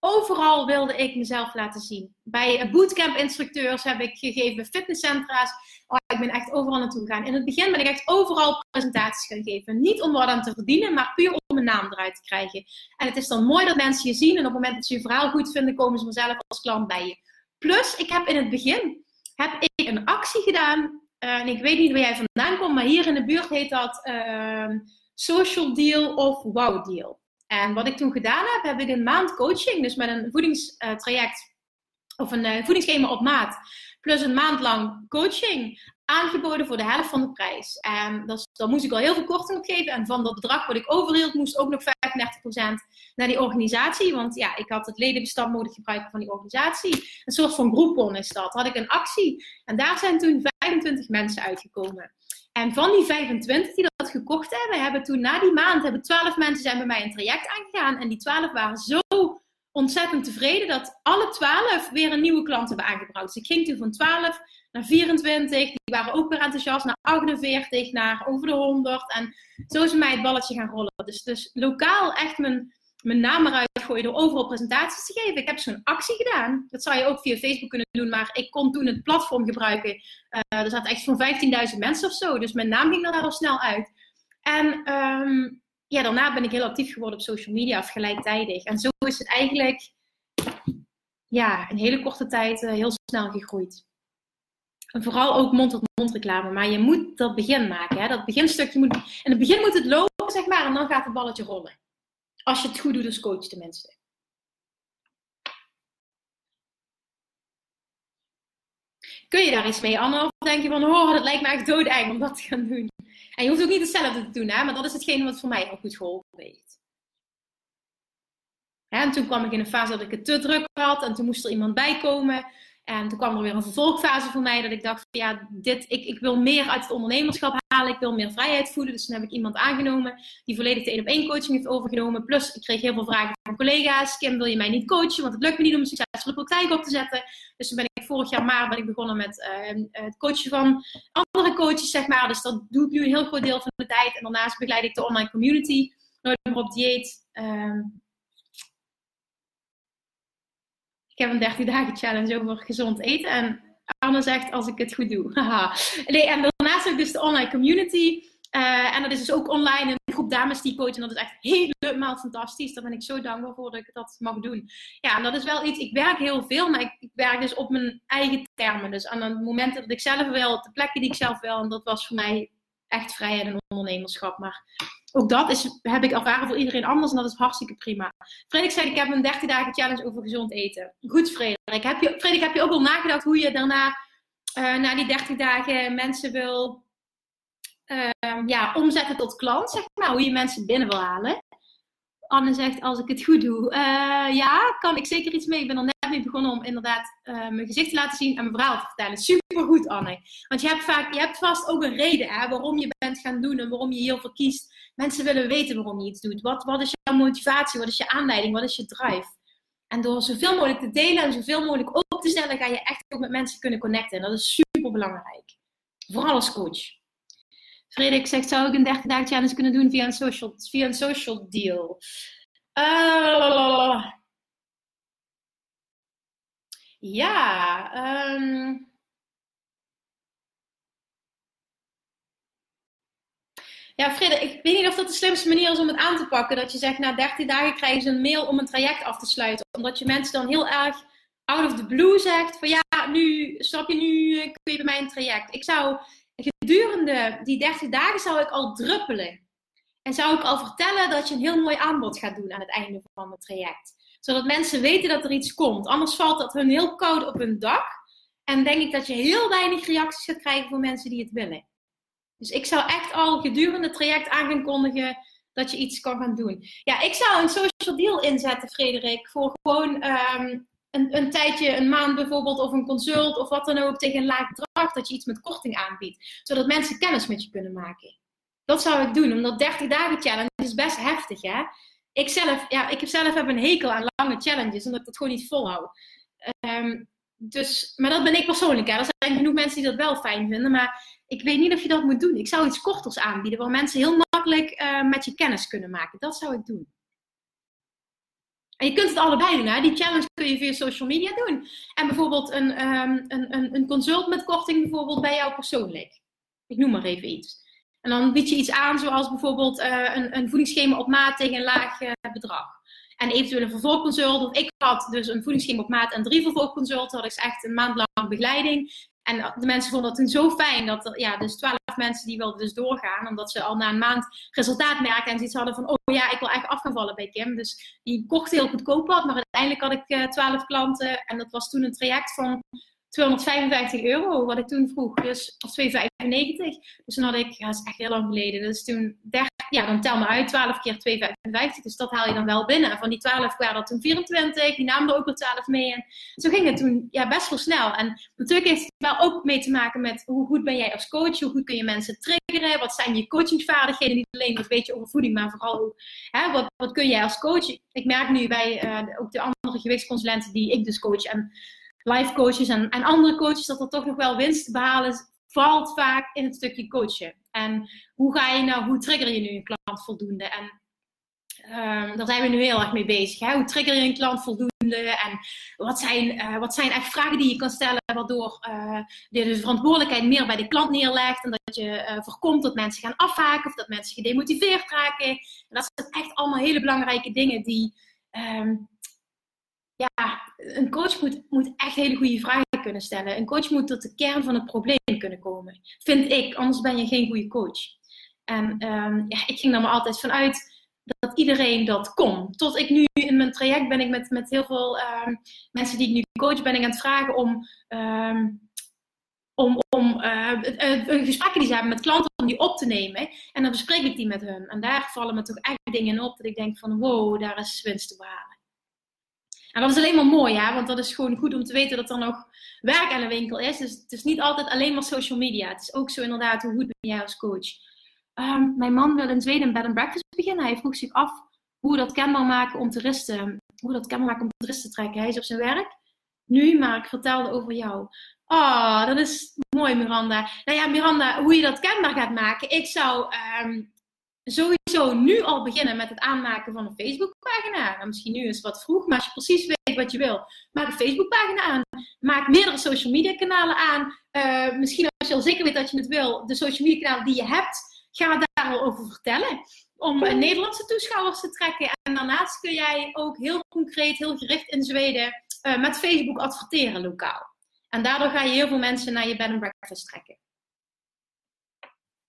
overal wilde ik mezelf laten zien. Bij bootcamp-instructeurs heb ik gegeven, fitnesscentra's. Oh, ik ben echt overal naartoe gegaan. In het begin ben ik echt overal presentaties gaan geven. Niet om wat aan te verdienen, maar puur om mijn naam eruit te krijgen. En het is dan mooi dat mensen je zien. En op het moment dat ze je verhaal goed vinden, komen ze vanzelf als klant bij je. Plus, ik heb in het begin heb ik een actie gedaan eh, en ik weet niet waar jij vandaan komt, maar hier in de buurt heet dat ehm, Social Deal of Wow Deal. En wat ik toen gedaan heb, heb ik een maand coaching, dus met een voedingstraject of een uh, voedingsschema op maat, plus een maand lang coaching aangeboden voor de helft van de prijs. En dat, dan moest ik al heel veel korting op geven. En van dat bedrag wat ik overhield, moest ook nog 35% naar die organisatie. Want ja, ik had het ledenbestand nodig gebruiken van die organisatie. Een soort van groepon is dat. Had ik een actie. En daar zijn toen 25 mensen uitgekomen. En van die 25 die gekocht hebben, hebben toen na die maand hebben 12 mensen zijn bij mij een traject aangegaan. En die 12 waren zo ontzettend tevreden dat alle 12 weer een nieuwe klant hebben aangebracht. Dus ik ging toen van 12 naar 24, die waren ook weer enthousiast, naar 48, naar over de 100. En zo is mij het balletje gaan rollen. Dus, dus lokaal echt mijn, mijn naam eruit gooien door overal presentaties te geven. Ik heb zo'n actie gedaan. Dat zou je ook via Facebook kunnen doen, maar ik kon toen het platform gebruiken. Uh, er zaten echt zo'n 15.000 mensen of zo, dus mijn naam ging er daar al snel uit. En um, ja, daarna ben ik heel actief geworden op social media, of gelijktijdig. En zo is het eigenlijk ja, in hele korte tijd uh, heel snel gegroeid. En vooral ook mond-tot-mond reclame. Maar je moet dat begin maken. Hè? Dat beginstukje moet. In het begin moet het lopen, zeg maar, en dan gaat het balletje rollen. Als je het goed doet als coach, tenminste. Kun je daar iets mee, Anne? Of denk je van, oh, dat lijkt me echt doodeng om dat te gaan doen? En je hoeft ook niet hetzelfde te doen, hè? maar dat is hetgene wat voor mij ook goed geholpen heeft. En toen kwam ik in een fase dat ik het te druk had en toen moest er iemand bij komen. En toen kwam er weer een vervolgfase voor mij dat ik dacht van ja, dit, ik, ik wil meer uit het ondernemerschap halen. Ik wil meer vrijheid voelen. Dus toen heb ik iemand aangenomen die volledig de één op één coaching heeft overgenomen. Plus ik kreeg heel veel vragen van collega's. Kim, wil je mij niet coachen? Want het lukt me niet om een succesvolle praktijk op te zetten. Dus toen ben ik vorig jaar maart ben ik begonnen met uh, het coachen van andere coaches, zeg maar. Dus dat doe ik nu een heel groot deel van de tijd. En daarnaast begeleid ik de online community. Nooit meer op dieet. Uh, ik heb een 30 dagen challenge over gezond eten. En Anne zegt als ik het goed doe. nee, en daarnaast heb dus de online community. Uh, en dat is dus ook online een groep dames die coachen. En dat is echt helemaal fantastisch. Daar ben ik zo dankbaar voor dat ik dat mag doen. Ja, en dat is wel iets. Ik werk heel veel, maar ik, werk dus op mijn eigen termen. Dus aan het moment dat ik zelf wil, op de plekken die ik zelf wil. En dat was voor mij echt vrijheid en ondernemerschap. Maar ook dat is, heb ik ervaren voor iedereen anders en dat is hartstikke prima. Frederik zei, ik heb een 30 dagen challenge over gezond eten. Goed, Frederik. Heb je, Frederik, heb je ook al nagedacht hoe je daarna, uh, na die 30 dagen, mensen wil uh, ja, omzetten tot klant, zeg maar? Hoe je mensen binnen wil halen? Anne zegt, als ik het goed doe. Uh, ja, kan ik zeker iets mee. Ik ben er net mee begonnen om inderdaad uh, mijn gezicht te laten zien en mijn verhaal te vertellen. Super goed, Anne. Want je hebt, vaak, je hebt vast ook een reden hè, waarom je bent gaan doen en waarom je hiervoor kiest. Mensen willen weten waarom je iets doet. Wat, wat is jouw motivatie? Wat is je aanleiding? Wat is je drive? En door zoveel mogelijk te delen en zoveel mogelijk op te stellen, ga je echt ook met mensen kunnen connecten. En dat is super belangrijk. Vooral als coach. Frederik zegt, zou ik een 30 dagen challenge kunnen doen via een social, via een social deal? Uh, ja, um, Ja, ik weet niet of dat de slimste manier is om het aan te pakken. Dat je zegt, na 13 dagen krijgen ze een mail om een traject af te sluiten. Omdat je mensen dan heel erg out of the blue zegt van ja, nu, snap je, nu kun je bij mij een traject. Ik zou gedurende die 30 dagen zou ik al druppelen. En zou ik al vertellen dat je een heel mooi aanbod gaat doen aan het einde van het traject. Zodat mensen weten dat er iets komt. Anders valt dat hun heel koud op hun dak. En denk ik dat je heel weinig reacties gaat krijgen van mensen die het willen. Dus ik zou echt al gedurende het traject aan gaan kondigen dat je iets kan gaan doen. Ja, ik zou een social deal inzetten, Frederik, voor gewoon ehm, een, een tijdje, een maand bijvoorbeeld, of een consult of wat dan ook, tegen een laag bedrag, dat je iets met korting aanbiedt. Zodat mensen kennis met je kunnen maken. Dat zou ik doen, omdat 30 dagen challenge is best heftig, hè. Ik zelf, ja, ik heb zelf heb een hekel aan lange challenges, omdat ik dat gewoon niet volhoud. Um, dus, maar dat ben ik persoonlijk. Hè. Er zijn genoeg mensen die dat wel fijn vinden. Maar ik weet niet of je dat moet doen. Ik zou iets korters aanbieden waar mensen heel makkelijk uh, met je kennis kunnen maken. Dat zou ik doen. En je kunt het allebei doen. Hè? Die challenge kun je via social media doen. En bijvoorbeeld een, um, een, een, een consult met korting bijvoorbeeld bij jou persoonlijk. Ik noem maar even iets. En dan bied je iets aan zoals bijvoorbeeld uh, een, een voedingsschema op maat tegen een laag uh, bedrag. En eventueel een vervolgconsult. Of ik had dus een voedingsschema op maat en drie vervolgconsulten. Had ik echt een maand lang begeleiding. En de mensen vonden dat zo fijn dat ja, dus twaalf mensen die wilden dus doorgaan. Omdat ze al na een maand resultaat merkten en zoiets hadden van, oh ja, ik wil eigenlijk af gaan vallen bij Kim. Dus die kocht heel goedkoop wat, maar uiteindelijk had ik uh, twaalf klanten. En dat was toen een traject van 255 euro, wat ik toen vroeg. Dus, of 2,95. Dus toen had ik, ja, dat is echt heel lang geleden. Dus toen 30, ja, dan tel me uit, 12 keer 2,55. Dus dat haal je dan wel binnen. En van die 12 waren dat toen 24. Die namen er ook wel 12 mee. En zo ging het toen ja, best wel snel. En natuurlijk heeft het wel ook mee te maken met hoe goed ben jij als coach? Hoe goed kun je mensen triggeren? Wat zijn je coachingvaardigheden? Niet alleen een beetje over voeding, maar vooral hè, wat, wat kun jij als coach? Ik merk nu bij uh, ook de andere gewichtsconsulenten die ik dus coach. En life coaches en, andere coaches, dat er toch nog wel winst te behalen valt vaak in het stukje coachen. En hoe ga je nou, hoe trigger je nu een klant voldoende? En um, daar zijn we nu heel erg mee bezig. Hoe trigger je een klant voldoende? En wat zijn, uh, wat zijn echt vragen die je kan stellen, waardoor uh, je de verantwoordelijkheid meer bij de klant neerlegt. En dat je uh, voorkomt dat mensen gaan afhaken of dat mensen gedemotiveerd raken. En dat zijn echt allemaal hele belangrijke dingen die. Um, ja, een coach moet, moet echt hele goede vragen kunnen stellen. Een coach moet tot de kern van het probleem kunnen komen. Vind ik, anders ben je geen goede coach. En um, ja, ik ging er maar altijd vanuit dat iedereen dat kon. Tot ik nu in mijn traject ben ik met, met heel veel um, mensen die ik nu coach, ben ik aan het vragen om, um, om, om uh, gesprekken die ze hebben met klanten, om die op te nemen. En dan bespreek ik die met hun. En daar vallen me toch echt dingen op dat ik denk van wow, daar is winst te behalen. Dat is alleen maar mooi, hè? want dat is gewoon goed om te weten dat er nog werk aan de winkel is. Dus het is niet altijd alleen maar social media. Het is ook zo inderdaad, hoe goed ben jij als coach? Um, mijn man wil in Zweden een bed and breakfast beginnen. Hij vroeg zich af hoe dat kenbaar maken om toeristen, hoe dat kenbaar maken om toeristen te trekken. Hij is op zijn werk nu, maar ik vertelde over jou. Oh, dat is mooi, Miranda. Nou ja, Miranda, hoe je dat kenbaar gaat maken. Ik zou um, sowieso nu al beginnen met het aanmaken van een Facebookpagina. Nou, misschien nu is het wat vroeg, maar als je precies weet wat je wil, maak een Facebookpagina aan. Maak meerdere social media kanalen aan. Uh, misschien als je al zeker weet dat je het wil, de social media kanalen die je hebt, ga daar al over vertellen. Om uh, Nederlandse toeschouwers te trekken. En daarnaast kun jij ook heel concreet, heel gericht in Zweden uh, met Facebook adverteren lokaal. En daardoor ga je heel veel mensen naar je bed and breakfast trekken.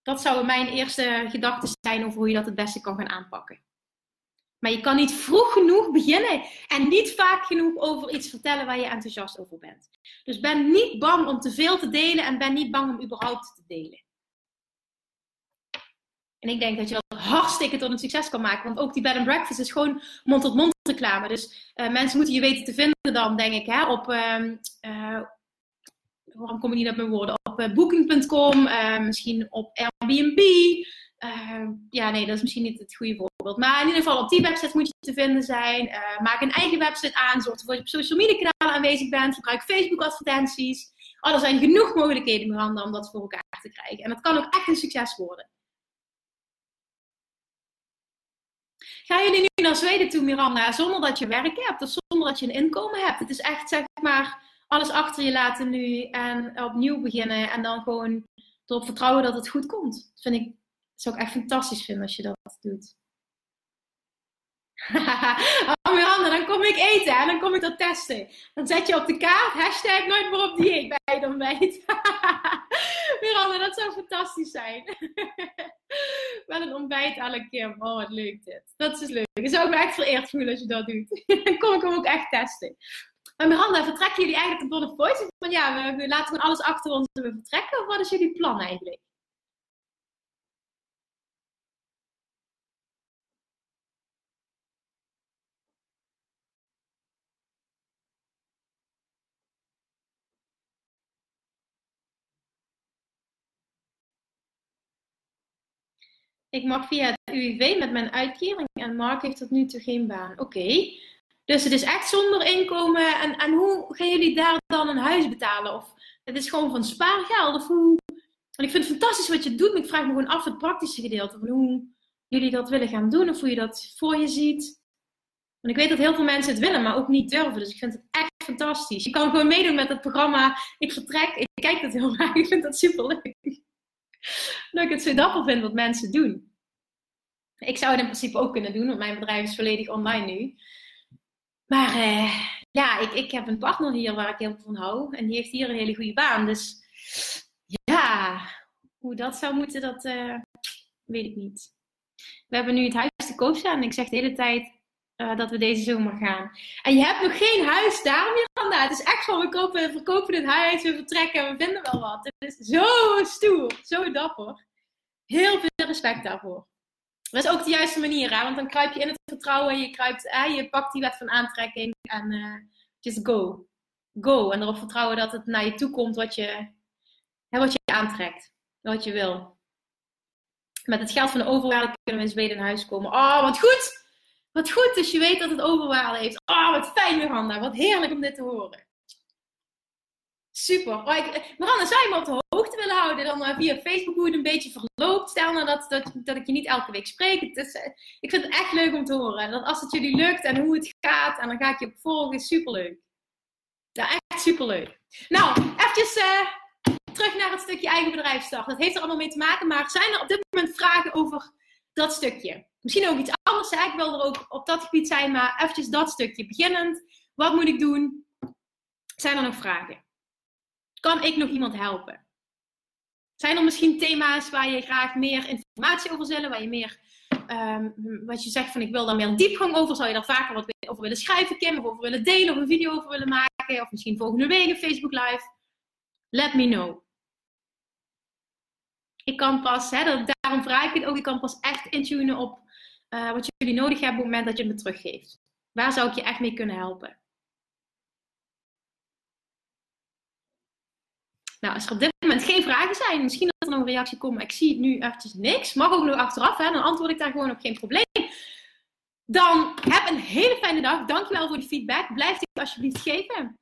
Dat zouden mijn eerste gedachten zijn over hoe je dat het beste kan gaan aanpakken. Maar je kan niet vroeg genoeg beginnen en niet vaak genoeg over iets vertellen waar je enthousiast over bent. Dus ben niet bang om te veel te delen en ben niet bang om überhaupt te delen. En ik denk dat je dat hartstikke tot een succes kan maken. Want ook die bed and breakfast is gewoon mond-tot-mond reclame. Dus uh, mensen moeten je weten te vinden dan, denk ik, hè, op, uh, uh, waarom kom ik niet op mijn woorden? Op uh, booking.com, uh, misschien op Airbnb. Uh, ja, nee, dat is misschien niet het goede voorbeeld. Maar in ieder geval op die website moet je te vinden zijn. maak een eigen website aan. Zorg ervoor dat je op social media kanalen aanwezig bent. Gebruik Facebook advertenties. Oh, er zijn genoeg mogelijkheden, Miranda, om dat voor elkaar te krijgen. En dat kan ook echt een succes worden. Gaan jullie nu naar Zweden toe, Miranda, zonder dat je werk hebt of zonder dat je een inkomen hebt? Het is echt, zeg maar, alles achter je laten nu en opnieuw beginnen. En dan gewoon erop vertrouwen dat het goed komt. Dat vind ik, zou ik echt fantastisch vinden als je dat doet. oh Miranda, dan kom ik eten en dan kom ik dat testen. Dan zet je op de kaart, hashtag nooit meer op dieet bij je ontbijt. Miranda, dat zou fantastisch zijn. Wel een ontbijt elke keer. Oh, wat leuk dit. Dat is leuk. Ik zou me echt vereerd voelen als je dat doet. dan kom ik hem ook echt testen. Maar Miranda, vertrekken jullie eigenlijk door de voice? Van ja, we, laten gewoon alles achter ons en we vertrekken? Of wat is jullie plan eigenlijk? Ik mag via het UWV met mijn uitkering en Mark heeft tot nu toe geen baan. Oké. Dus het is echt zonder inkomen. En, en hoe gaan jullie daar dan een huis betalen? Of het is gewoon van spaargeld? Of? En ik vind het fantastisch wat je doet, maar ik vraag me gewoon af het praktische gedeelte. Van hoe jullie dat willen gaan doen of hoe je dat voor je ziet. Want ik weet dat heel veel mensen het willen, maar ook niet durven. Dus ik vind het echt fantastisch. Je kan gewoon meedoen met het programma. Ik vertrek, ik kijk dat heel graag. Ik vind dat super leuk. Dat ik het zo dapper vind wat mensen doen. Ik zou het in principe ook kunnen doen, want mijn bedrijf is volledig online nu. Maar uh, ja, ik, ik heb een partner hier waar ik heel veel van hou. En die heeft hier een hele goede baan. Dus ja, hoe dat zou moeten, dat uh, weet ik niet. We hebben nu het huis te koop staan. En ik zeg de hele tijd uh, dat we deze zomer gaan. En je hebt nog geen huis daar, Miranda. Het is echt van, we kopen, verkopen het huis, we vertrekken, we vinden wel wat. Het is zo stoer, zo dapper. Heel veel respect daarvoor. Dat is ook de juiste manier, hè? want dan kruip je in het vertrouwen, je, kruipt, je pakt die wet van aantrekking en uh, just go. Go. En erop vertrouwen dat het naar je toe komt wat je, hè, wat je aantrekt, wat je wil. Met het geld van de overwaarde kunnen we in Zweden in huis komen. Oh, wat goed! Wat goed, dus je weet dat het overwaarde heeft. Oh, wat fijn, Miranda. Wat heerlijk om dit te horen. Super. Oh, ik, Miranda, zou je me op houden dan uh, via Facebook hoe het een beetje verloopt? Stel nou dat, dat, dat ik je niet elke week spreek. Het is, uh, ik vind het echt leuk om te horen. Dat als het jullie lukt en hoe het gaat, en dan ga ik je op volgen. Superleuk. Ja, echt superleuk. Nou, eventjes uh, terug naar het stukje eigen bedrijf starten. Dat heeft er allemaal mee te maken, maar zijn er op dit moment vragen over dat stukje? Misschien ook iets anders. Ik wil er ook op dat gebied zijn, maar eventjes dat stukje. Beginnend, wat moet ik doen? Zijn er nog vragen? Kan ik nog iemand helpen? Zijn er misschien thema's waar je graag meer informatie over zullen, waar je meer, um, wat je zegt van ik wil daar meer diepgang over, zou je daar vaker wat over willen schrijven, Kim, of over willen delen, of een video over willen maken, of misschien volgende week een Facebook Live? Let me know. Ik kan pas, hè, daarom vraag ik het ook, ik kan pas echt intunen op uh, wat jullie nodig hebben op het moment dat je het me teruggeeft. Waar zou ik je echt mee kunnen helpen? Nou, als er op dit moment geen vragen zijn, misschien dat er nog een reactie komt, maar ik zie nu eventjes niks. Mag ook nog achteraf, hè? dan antwoord ik daar gewoon op geen probleem. Dan heb een hele fijne dag. Dankjewel voor de feedback. Blijf dit alsjeblieft geven.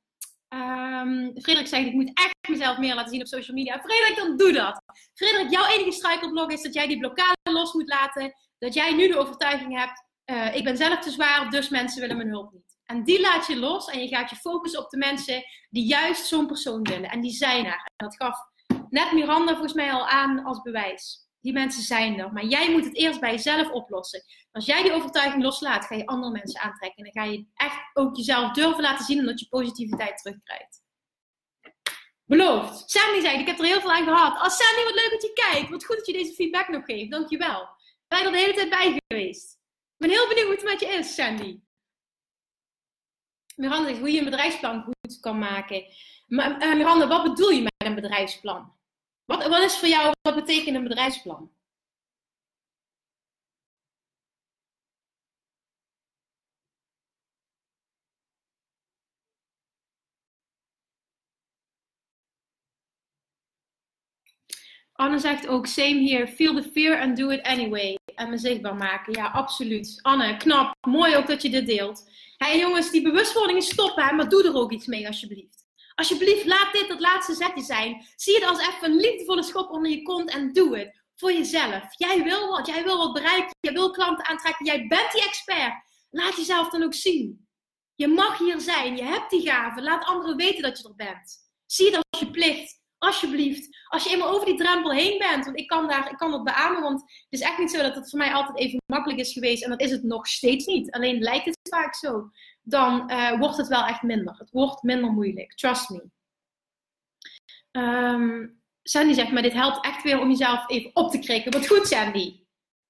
Um, Frederik zegt, ik moet echt mezelf meer laten zien op social media. Frederik, dan doe dat. Frederik, jouw enige struikelblok is dat jij die blokkade los moet laten dat jij nu de overtuiging hebt, uh, ik ben zelf te zwaar, dus mensen willen mijn hulp niet. En die laat je los en je gaat je focussen op de mensen die juist zo'n persoon willen. En die zijn er. En dat gaf net Miranda volgens mij al aan als bewijs. Die mensen zijn er. Maar jij moet het eerst bij jezelf oplossen. Als jij die overtuiging loslaat, ga je andere mensen aantrekken. En dan ga je echt ook jezelf durven laten zien omdat je positiviteit terugkrijgt. Beloofd. Sandy zei, ik heb er heel veel aan gehad. Als oh, Sandy, wat leuk dat je kijkt. Wat goed dat je deze feedback nog geeft. Dankjewel. Ben je er de hele tijd bij geweest? Ik ben heel benieuwd hoe het met je is, Sandy. Miranda zegt hoe je een bedrijfsplan goed kan maken. Maar, uh, Miranda, wat bedoel je met een bedrijfsplan? Wat, wat is voor jou, wat betekent een bedrijfsplan? Anne zegt ook, same here, feel the fear and do it anyway. En me zichtbaar maken. Ja, absoluut. Anne, knap. Mooi ook dat je dit deelt. Hey, jongens, die bewustwording is stoppen, maar doe er ook iets mee alsjeblieft. Alsjeblieft, laat dit het laatste zetje zijn. Zie het als even een liefdevolle schop onder je kont en doe het. Voor jezelf. Jij wil wat, jij wil wat bereiken, jij wil klanten aantrekken, jij bent die expert. Laat jezelf dan ook zien. Je mag hier zijn, je hebt die gaven. Laat anderen weten dat je er bent. Zie het als je plicht. Alsjeblieft, als je eenmaal over die drempel heen bent, want ik kan, daar, ik kan dat beamen, want het is echt niet zo dat het voor mij altijd even makkelijk is geweest en dat is het nog steeds niet. Alleen lijkt het vaak zo. Dan uh, wordt het wel echt minder. Het wordt minder moeilijk, trust me. Um, Sandy zegt, maar dit helpt echt weer om jezelf even op te krikken. Wat goed, Sandy.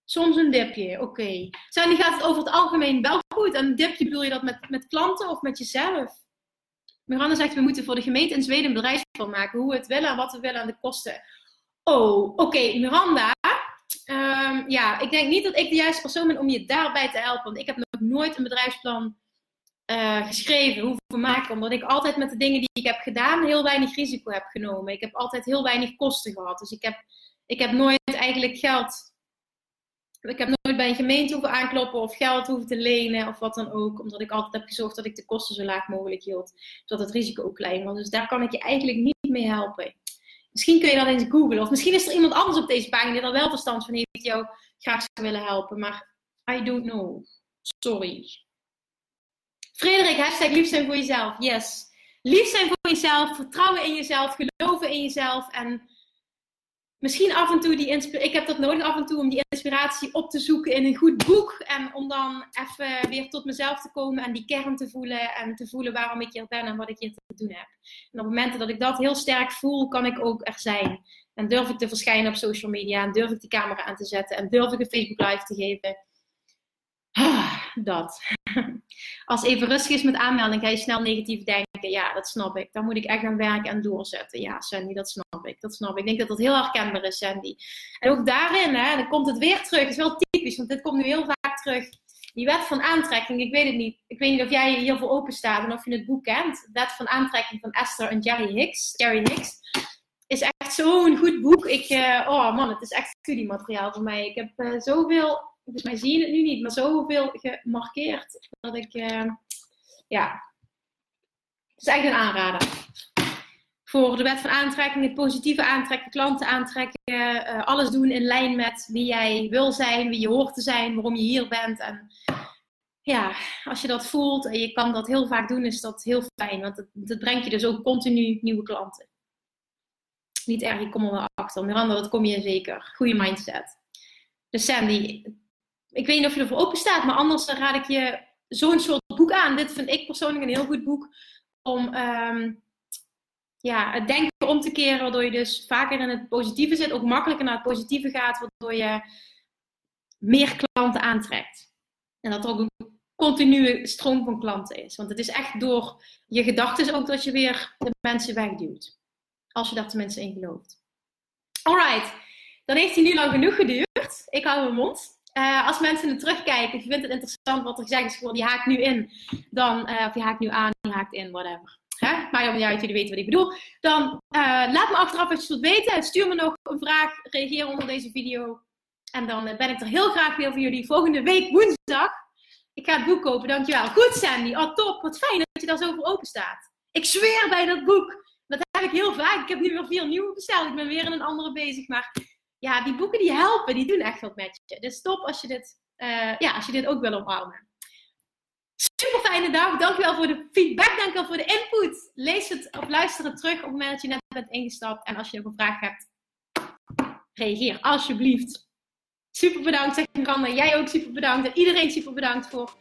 Soms een dipje, oké. Sandy gaat het over het algemeen wel goed. En een dipje bedoel je dat met, met klanten of met jezelf? Miranda zegt, we moeten voor de gemeente in Zweden een bedrijfsplan maken. Hoe we het willen en wat we willen aan de kosten. Oh, oké, Miranda. Um, ja, ik denk niet dat ik de juiste persoon ben om je daarbij te helpen. Want ik heb nog nooit een bedrijfsplan uh, geschreven, hoeven maken. Omdat ik altijd met de dingen die ik heb gedaan heel weinig risico heb genomen. Ik heb altijd heel weinig kosten gehad. Dus ik heb, ik heb nooit eigenlijk geld Ik heb nooit bij een gemeente hoeven aankloppen of geld hoeven te lenen of wat dan ook. Omdat ik altijd heb gezorgd dat ik de kosten zo laag mogelijk hield. Zodat het risico ook klein was. Dus daar kan ik je eigenlijk niet mee helpen. Misschien kun je dat eens googlen. Of misschien is er iemand anders op deze pagina die er wel verstand van heeft. Die jou graag zou willen helpen. Maar I don't know. Sorry. Frederik, hashtag lief zijn voor jezelf. Yes. Lief zijn voor jezelf. Vertrouwen in jezelf. Geloven in jezelf. En misschien af en toe die inspiratie. Ik heb dat nodig af en toe om die inspiratie op te zoeken in een goed boek. En om dan even weer tot mezelf te komen en die kern te voelen. En te voelen waarom ik hier ben en wat ik hier te doen heb. En op momenten dat ik dat heel sterk voel, kan ik ook er zijn. En durf ik te verschijnen op social media. En durf ik de camera aan te zetten. En durf ik een Facebook live te geven. Ah, dat. Als even rustig is met aanmelding, ga je snel negatief denken. Ja, dat snap ik. Dan moet ik echt gaan werken en doorzetten. Ja, Sandy, dat snap ik. Dat snap ik. Ik denk dat dat heel herkenbaar is, Sandy. En ook daarin, hè, dan komt het weer terug. Het is wel typisch, want dit komt nu heel vaak terug. Die wet van aantrekking, ik weet het niet. Ik weet niet of jij hiervoor open staat en of je het boek kent. Wet van aantrekking van Esther en Jerry Hicks. Jerry Hicks is echt zo'n goed boek. Ik, uh, oh man, het is echt studiemateriaal voor mij. Ik heb uh, zoveel Volgens mij zie je het nu niet, maar zoveel gemarkeerd. Dat ik, uh, ja. Het is echt een aanrader. Voor de wet van aantrekking, het positieve aantrekken, klanten aantrekken. Uh, alles doen in lijn met wie jij wil zijn, wie je hoort te zijn, waarom je hier bent. En ja, als je dat voelt en je kan dat heel vaak doen, is dat heel fijn. Want dat, dat brengt je dus ook continu nieuwe klanten. Niet erg, ik kom er wel achter. Miranda, dat kom je zeker. Goede mindset. Dus Sandy, ik weet niet of je ervoor open staat, maar anders raad ik je zo'n soort boek aan. Dit vind ik persoonlijk een heel goed boek om um, ja, het denken om te keren, waardoor je dus vaker in het positieve zit, ook makkelijker naar het positieve gaat, waardoor je meer klanten aantrekt. En dat er ook een continue stroom van klanten is. Want het is echt door je gedachten ook dat je weer de mensen wegduwt. Als je daar tenminste in gelooft. Alright, dan heeft hij nu lang genoeg geduurd. Ik hou mijn mond. Uh, als mensen er terugkijken, je vindt het interessant wat er gezegd is die haakt nu in, dan, uh, of die haakt nu aan, die haakt in, whatever. Hè? Maar ja, jullie weten wat ik bedoel. Dan uh, laat me achteraf even wat weten. Stuur me nog een vraag, reageer onder deze video. En dan ben ik er heel graag weer voor jullie volgende week woensdag. Ik ga het boek kopen, dankjewel. Goed Sandy, oh top, wat fijn dat je daar zo voor open staat. Ik zweer bij dat boek. Dat heb ik heel vaak. Ik heb nu weer vier nieuwe besteld. Ik ben weer in een andere bezig. Maar ja, die boeken die helpen, die doen echt wat met je. Dus top als je dit, uh, ja, als je dit ook wil omarmen. Super fijne dag. Dankjewel voor de feedback. Dankjewel voor de input. Lees het of luister het terug op het moment dat je net bent ingestapt. En als je nog een vraag hebt, reageer alsjeblieft. Super bedankt, zeg Miranda. Jij ook super bedankt. En iedereen super bedankt voor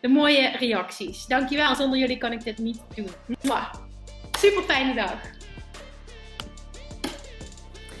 de mooie reacties. Dankjewel. Zonder jullie kan ik dit niet doen. Super fijne dag.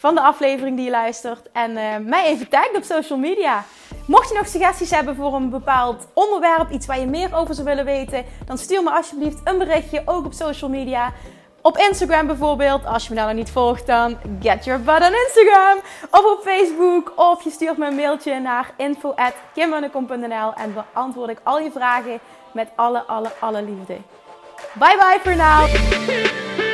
van de aflevering die je luistert en uh, mij even tagt op social media. Mocht je nog suggesties hebben voor een bepaald onderwerp, iets waar je meer over zou willen weten, dan stuur me alsjeblieft een berichtje, ook op social media. Op Instagram bijvoorbeeld, als je me daar nog niet volgt, dan get your butt on Instagram. Of op Facebook, of je stuurt me een mailtje naar info.kimmunnekom.nl en beantwoord ik al je vragen met alle, alle, alle liefde. Bye bye for now!